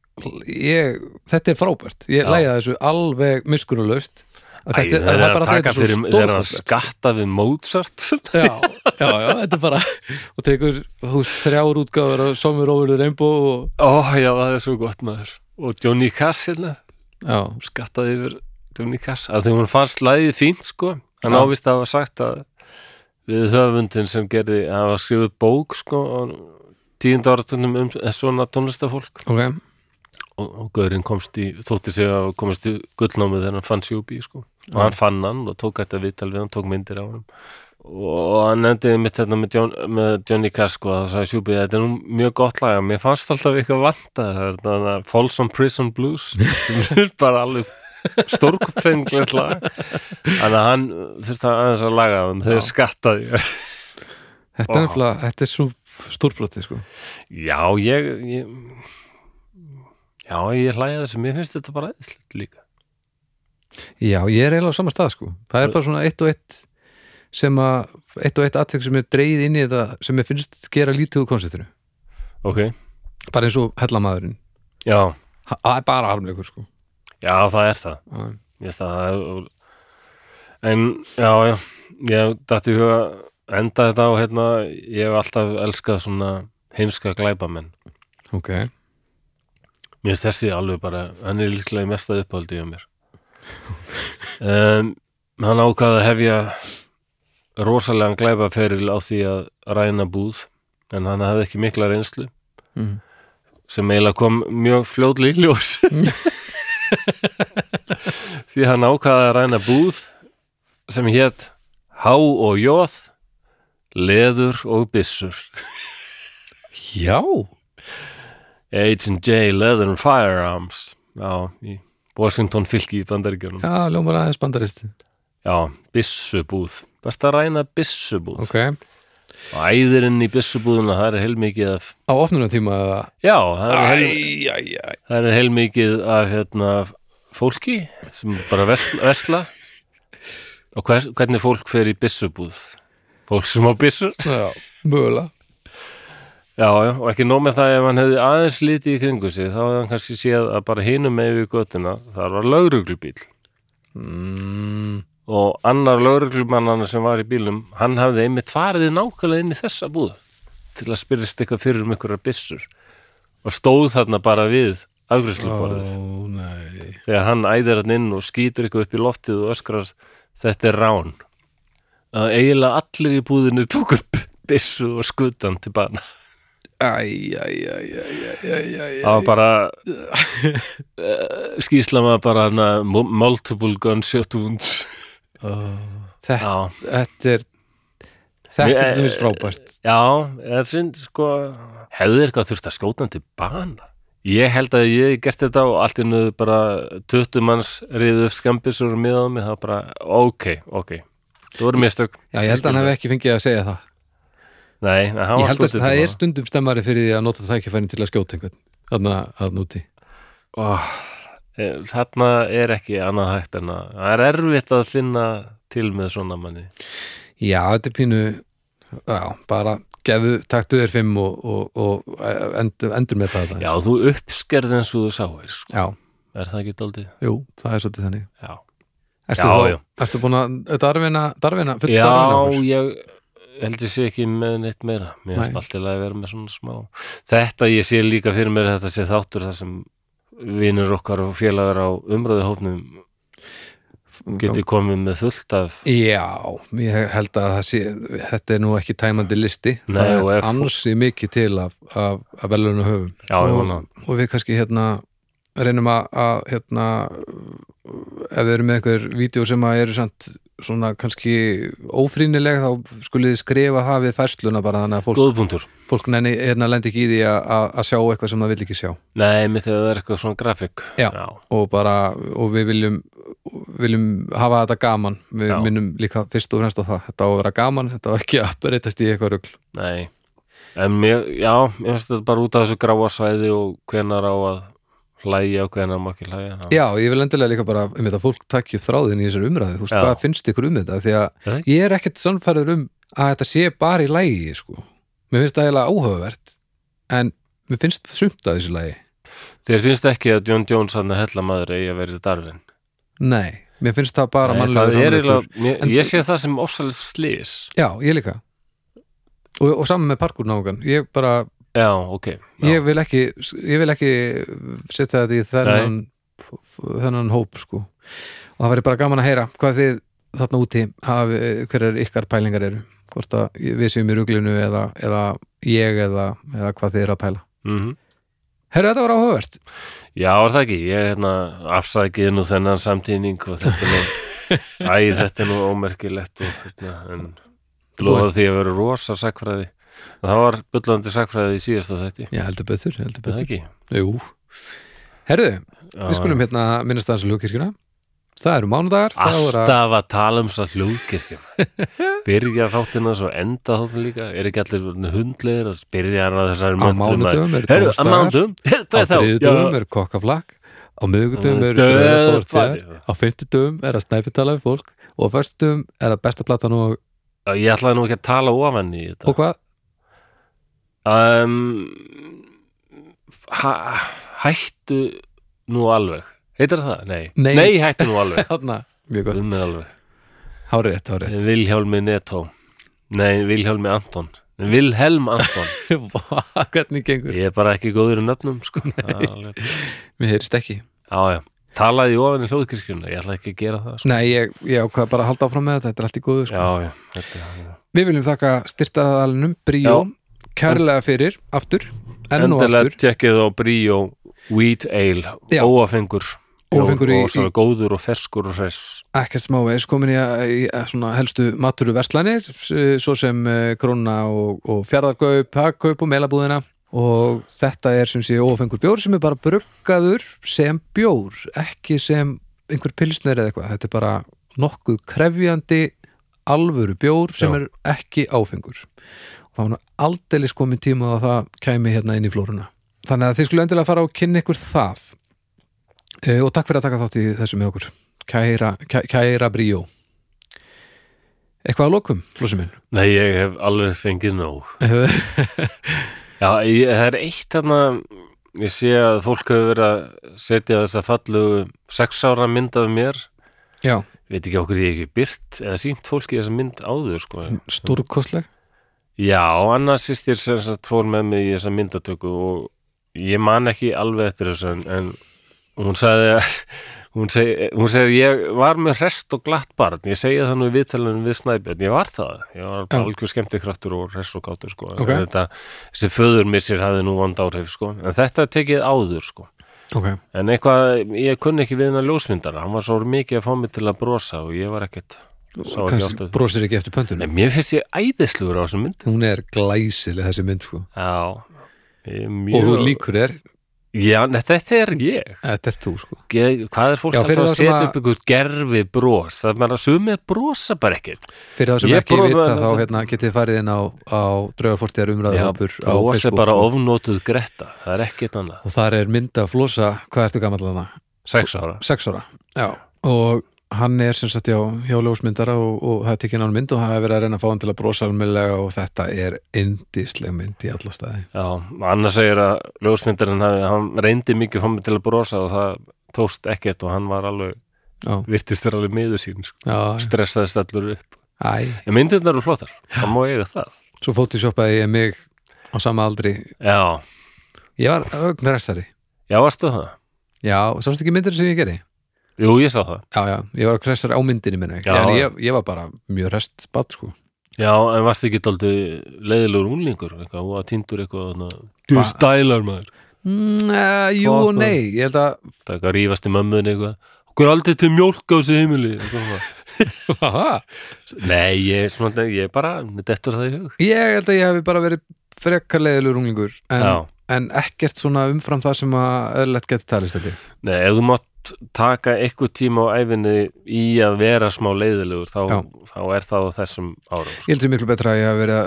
ég þetta er frábært, ég lægja þessu alveg miskunnulaust að Æ, það er að taka fyrir, er þeir eru að skatta við Mozart. já, já, já, þetta er bara og tekur, þú veist, þrjár útgáður og somur over the rainbow og, Ó, já, það er svo gott maður. Og Johnny Cass hérna, skattaði yfir Johnny Cass. Að því hún fannst lægið fínt sko. Hann ávist að hafa sagt að við höfundin sem gerði, hann var skrifuð bók sko á tíund áratunum um svona tónlistafólk. ok. Og, og Gaurinn komst í, þótti sig að komast í gullnámið þegar hann fann sjúbi sko. og hann fann hann og tók þetta viðtal við hann tók myndir á hann og hann endiði mitt þetta með, John, með Johnny Cash sko, það sagði sjúbi þetta er nú mjög gott lag, mér fannst alltaf eitthvað vanta það er þetta Folsom Prison Blues. Sem er bara alveg stórkfenglegt lag. Þannig að hann þurfti að aðeins að laga það þegar skattaði. Þetta er þetta er svo stórbroti sko. já, ég, ég já, ég hlæði þessu mér finnst þetta bara eðslegt líka já, ég er eiginlega á sama stað sko. það er bara svona eitt og eitt sem að, eitt og eitt atvik sem er dreigð inn í þetta sem ég finnst gera lítið úr konceptinu ok, bara eins og hellamaðurinn já það er bara harmleikur sko. Já, það er það. Já. Ég veist það er... En, já, já, ég dætti huga enda þetta á, hérna, ég hef alltaf elskað svona heimska glæpamenn. ok, Mér finnst þessi alveg bara, hann er líklega í mesta uppáldi hjá mér. Um, hann ákvaði að hefja rosalega glæpaferil á því að ræna búð, en hann hafði ekki mikla reynslu, mm. sem eiginlega kom mjög fljótlega í ljós. því hann ákvaði að ræna búð sem hétt Há og Jóð Leður og Byssur. Já. H&J Leather and Firearms. Í Washington fylki í bandaríkjunum. Já, ljómar aðeins bandarist Já, byssubúð. Best að ræna byssubúð? Ok, og æðirinn í byssubúðuna það er heilmikið af á opnunatíma eða? Já, það er, heil, æ, æ, æ. það er heilmikið af hérna, fólki sem bara vesla, vesla. og hvers, hvernig fólk fer í byssubúð fólk sem á byssur já, mögulega. Já, já, og ekki nóg með það ef hann hefði aðeins litið í kringu sig, þá hefði hann kannski séð að bara hinum með við göttuna, það var lauruglubíl mm, og annar lauruglumannana sem var í bílum, hann hafði einmitt farið nákvæmlega inn í þessa búð til að spyrjast eitthvað fyrir um einhverjar byssur og stóð þarna bara við afgræsluborðið ó, nei. Þegar hann æðir hann inn og skýtur eitthvað upp í loftið og öskrar þetta er rán að eiginlega allir í búðinu tók upp byssu og skutan til bana. Það var bara uh, skýsla maður bara hana, mu- multiple gunshot wounds. Þetta, já, þetta er Þetta er dæmis frábært. Já eða sind, sko, hefði eitthvað þurft að skjóta hann til bana? Ég held að ég hef gert þetta og allt innu bara 20 manns riðu upp skambisur miðað mig, það var bara ok, ok það voru mistök. Já, ég held að hann hef ekki fengið að segja það. Nei, en hann Ég var held að skotið það er stundum stemmari fyrir því að nota tækifærin til að skjóta einhvern þarna að núti Ó, eh, þarna er ekki annað hægt en að það er erfitt að finna til með svona manni. Já, þetta er pínu Já, bara gefu, taktu þér fimm og, og, og endur, endur með þetta Já, þú uppskerð eins og þú sáir sko. já, er það ekki daldið? jú, það er svolítið þannig. Já, Ertu, Já, þá, já. ertu búin að darfina, darfina, full Já darfina ég held ég sé ekki með neitt meira. Mér finnst Nei. alltaf að vera með svona smá Þetta ég sé líka fyrir mér þetta sé þáttur það sem vinur okkar og félagar á umröðuhópnum geti komið með fullt af Já, ég held að sé, þetta er nú ekki tæmandi listi. Nei, það er ansi mikið til af, af, af velunum höfum Já, og, og við kannski hérna reynum að hérna ef við erum með einhver vídeo sem að eru samt svona kannski ófrýnileg þá skulið þið skrifa það við færsluna bara þannig að fólk, fólk nenni, hérna lendi ekki í því að, sjá eitthvað sem það vill ekki sjá. Nei, mitt þegar það er eitthvað svona grafik Já. Já. og bara, og við viljum viljum hafa þetta gaman. Við Já. minnum líka fyrst og fremst á það. Þetta á að vera gaman, þetta á ekki að breytast í eitthvað rugl. Nei, en mér, já, mér finnst þetta bara út af þessu gráa svæði og hvenar á að hlæja og hvenar má ekki hlæja Já, ég vil endilega líka bara um þetta fólk takki upp þráðin í þessari umræðu, þú veist, Já. hvað finnst ykkur um þetta því að Nei. ég er ekkert sannfærður um að þetta sé bara í lægi sko. mér finnst það eiginlega áhugavert en mér finnst sumt að þessu lægi Þér finnst ekki að John Jones hann að hella maður eigi að verið darfin Nei, mér finnst það bara Nei, það er eiginlega, mér, En- Ég sé það sem ofsalega slís Já, ég líka og, og saman með parkurnágan ég bara, Já, ok. Já. ég vil ekki ég vil ekki setja þetta í þennan þennan hóp sko. Og það væri bara gaman að heyra hvað þið þarna úti hafi, hverjar ykkar pælingar eru? Hvort að við séum í ruglinu eða, eða ég eða, eða hvað þið eru að pæla. Mhm. Herru, þetta var áhugavert. Já, er það ekki, ég hérna afsækið nú þennan samtíning og þetta er nú Æ, þetta er nú ómerkilegt og hérna, en lofa því að vera rosa sakfræði það var bullandi sakfræði í síðasta þætti. Já, heldur betur, heldur Er það betur. ekki? Jú, herru, Já. við skulum hérna minnast aðeins á ljókirkjuna Það eru mánudagar að- Alltaf að tala um svo hljóðkirkjum Byrja þáttina svo enda þáttina líka. Er ekki allir hundlegir að spyrja hana þessari Á mánudögum eru Herru, á dómsdagar. mánudögum á Hvað er þá? þriðudögum er kokkaflakk. Á miðugudögum er Döð- draugar fortíðar hvað- á fimmtudögum er að snæpi tala við fólk. Og á föstudögum er að besta platan og, Ég ætlaði nú ekki að tala ofan í þetta. Og hvað? Um, ha, Hættu nú alveg. Heitir það? Nei, Nei. hættu nú alveg. Mjög gott, hárið rétt, hárið rétt Vilhjálmi Netto Nei, Vilhjálmi Anton. Vilhelm Anton. Vá, Hvernig gengur? Ég er bara ekki góður í nöfnum sko. Alveg. Mér heyrist ekki. Já, já. Talaði í ofan í hljóðkirkjuna, ég ætla ekki að gera það sko. Nei, ég, ég ákvað bara að halda áfram með þetta, þetta er allt í góðu sko. Já, já, þetta er Við viljum þakka styrtaðalinum Bríó kærlega fyrir, aftur enn og Endilega aftur. tjekkið á Bríó Wheat Ale, Já. óafengur Óáfengur í- og svo góður og ferskur og hress. Ekkert smávegis komin í, í, í svona helstu maturu verslanir svo sem eh, Króna og, og Fjarðarkaup, Hagkaup og Melabúðina. Og þetta er sem sé ófengur bjór sem er bara bruggaður sem bjór, ekki sem einhver pilsner eða eitthvað, þetta er bara nokkuð krefjandi alvöru bjór sem Já. er ekki áfengur það var nú aldeilis komin tíma að það kæmi hérna inn í flóruna. Þannig að þið skulle endilega fara og kynna ykkur það. E, og takk fyrir að taka þátt í þessu með okkur. Kæra, kæ, kæra bríó. Eitthvað að lokum, flósi minn? Nei, ég hef alveg fengið nóg. Já, ég, það er eitt þarna ég sé að fólk hefur verið að setja þessa fallu sex ára mynd af mér. Já, veit ekki okkur ég ekki byrt eða sínt fólki þessa mynd áður sko. stórkostleg Já, annars sýstir sem sagt fór með mig í þessa myndatöku og ég man ekki alveg eftir þessu en, en hún sagði að hún segi, hún segi ég var með hrest og glatt barn, ég segi það nú í viðtalunum við Snæbjörn, ég var það ég var Já. algjör skemmtikraftur og hrest og gátur sko. Ok. En þetta, þessi föðurmissir hafði nú vond áhrif sko. en þetta tekið áður sko. ok, en eitthvað, ég kunni ekki við hennar ljósmyndara, hann var svo mikið að fá mig til að brosa og ég var ekkert sá ekki eftir. Nei, pöntunum mér finnst ég æðislugur á þessum mynd hún er glæsileg þessi mynd sko. Já, er og mjög þú líkur er, Já, nei, þetta er ég. Þetta er þú sko. Ég- Hvað er fólk Já, að setja að- upp ykkur gerfi bros? Það bara sumir brosa bara ekkert. Fyrir það sem Ég ekki brosa- vita þá hérna, getið þið farið inn á, á Já, hópur á er Facebook. bara og, ofnótuð gretta það er ekkert annað. Og þar er mynd að flosa. Hvað ertu gamall hana? Sex ára. Sex ára já. og hann er sem sagt já, hjá ljósmyndara og, og það er tekinn hann mynd og það er verið að reyna að fá hann til að brosa almennilega og þetta er indisleg mynd í alla staði. Já, annars segir að ljósmyndarinn hann reyndi mikið mig til að brosa og það tókst ekkert og hann var alveg já, virtist þér alveg miður sín sko. stressaðist allur upp. Æ. En myndirnar eru flottar, það má eiga það. Svo fótishoppaði ég mig á sama aldri. Já, ég var ögnressari já, varstu það? Já, sástu ekki myndir sem ég gerði? Jú, ég sá það. Já, já, ég var að kressar á myndinni minni Já. En ég, ég var bara mjög rest bad sko. Já, en varst ekki daldi leiðilegur úlingur eitthvað, og að týndur eitthvað Du stælar maður. Mm, uh, Jú og nei, ég held að Það er eitthvað að rífast í mömmun eitthvað. Okkur er aldrei til mjólk á þessu heimili? Eitthvað svona. Haha. Nei, ég, er svona, ég er bara með dettur það í hug. Ég held að ég hef bara verið frekar leiðilegur unglingur en, Já, en ekkert svona umfram það sem að eðlilegt getur talist ekki nei, ef þú mátt taka eitthvað tíma á æfinni í að vera smá leiðilegur þá, Já. þá er það á þessum árum sko. Ég held sem miklu betra að ég hef verið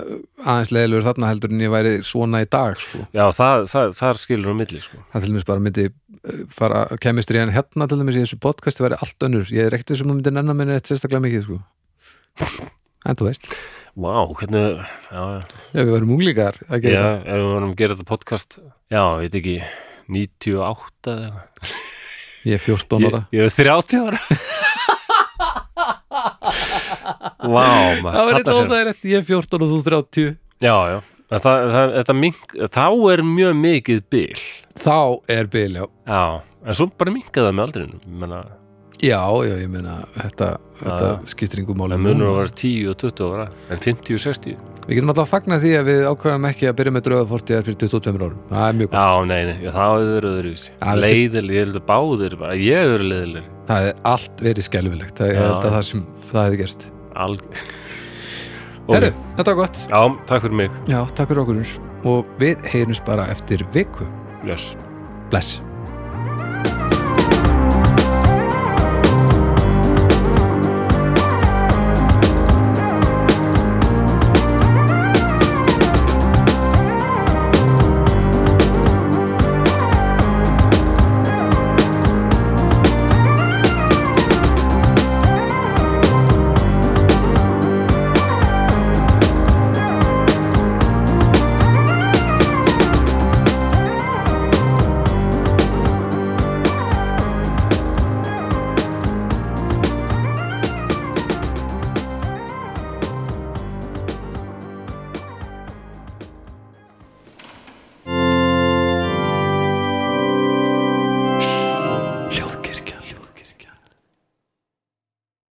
aðeins leiðilegur þarna heldur en ég væri svona í dag sko. Já, það, það, þar skilur um milli sko. Það til dæmis bara myndi eh, fara kemistri en hérna til dæmis í þessu podcasti væri allt önnur Ég er ekkert sem að myndi nennan minni eitt sérstaklega mikið sko. En þú veist, Vá, hvernig Já, já, ef við varum unglingar að já við varum að gera þetta podcast Já, ég veit ekki 98 eða Ég er 14 ára. Ég, ég er 30 ára. Vá, maður Það verður óþægilegt, ég er 14 og þú 30 Já, já. Það, það, þetta mink, þá er mjög mikið bil. Þá er bil, já. Já, en svo bara minkað það með aldrinu menna, Já, já, ég meina þetta, þetta skiptir yngur máli en munur að vera 10 og 20 ára en 50 og 60 Við getum alltaf að fagna því að við ákveðum ekki að byrja með draugafortíðar fyrir 22 árum. Það er mjög gott. Já, nei, nei, það er verið öðruvísi. Leiðileg, ég held að báðir bara, ég hef verið leiðileg Það er allt verið er Já. held að það sem það hefði gerst. Al... Herru, þetta var gott. Já, takk fyrir mig. Já, takk fyrir okkur. Og við heyrjumst bara eftir viku. Yes. Bless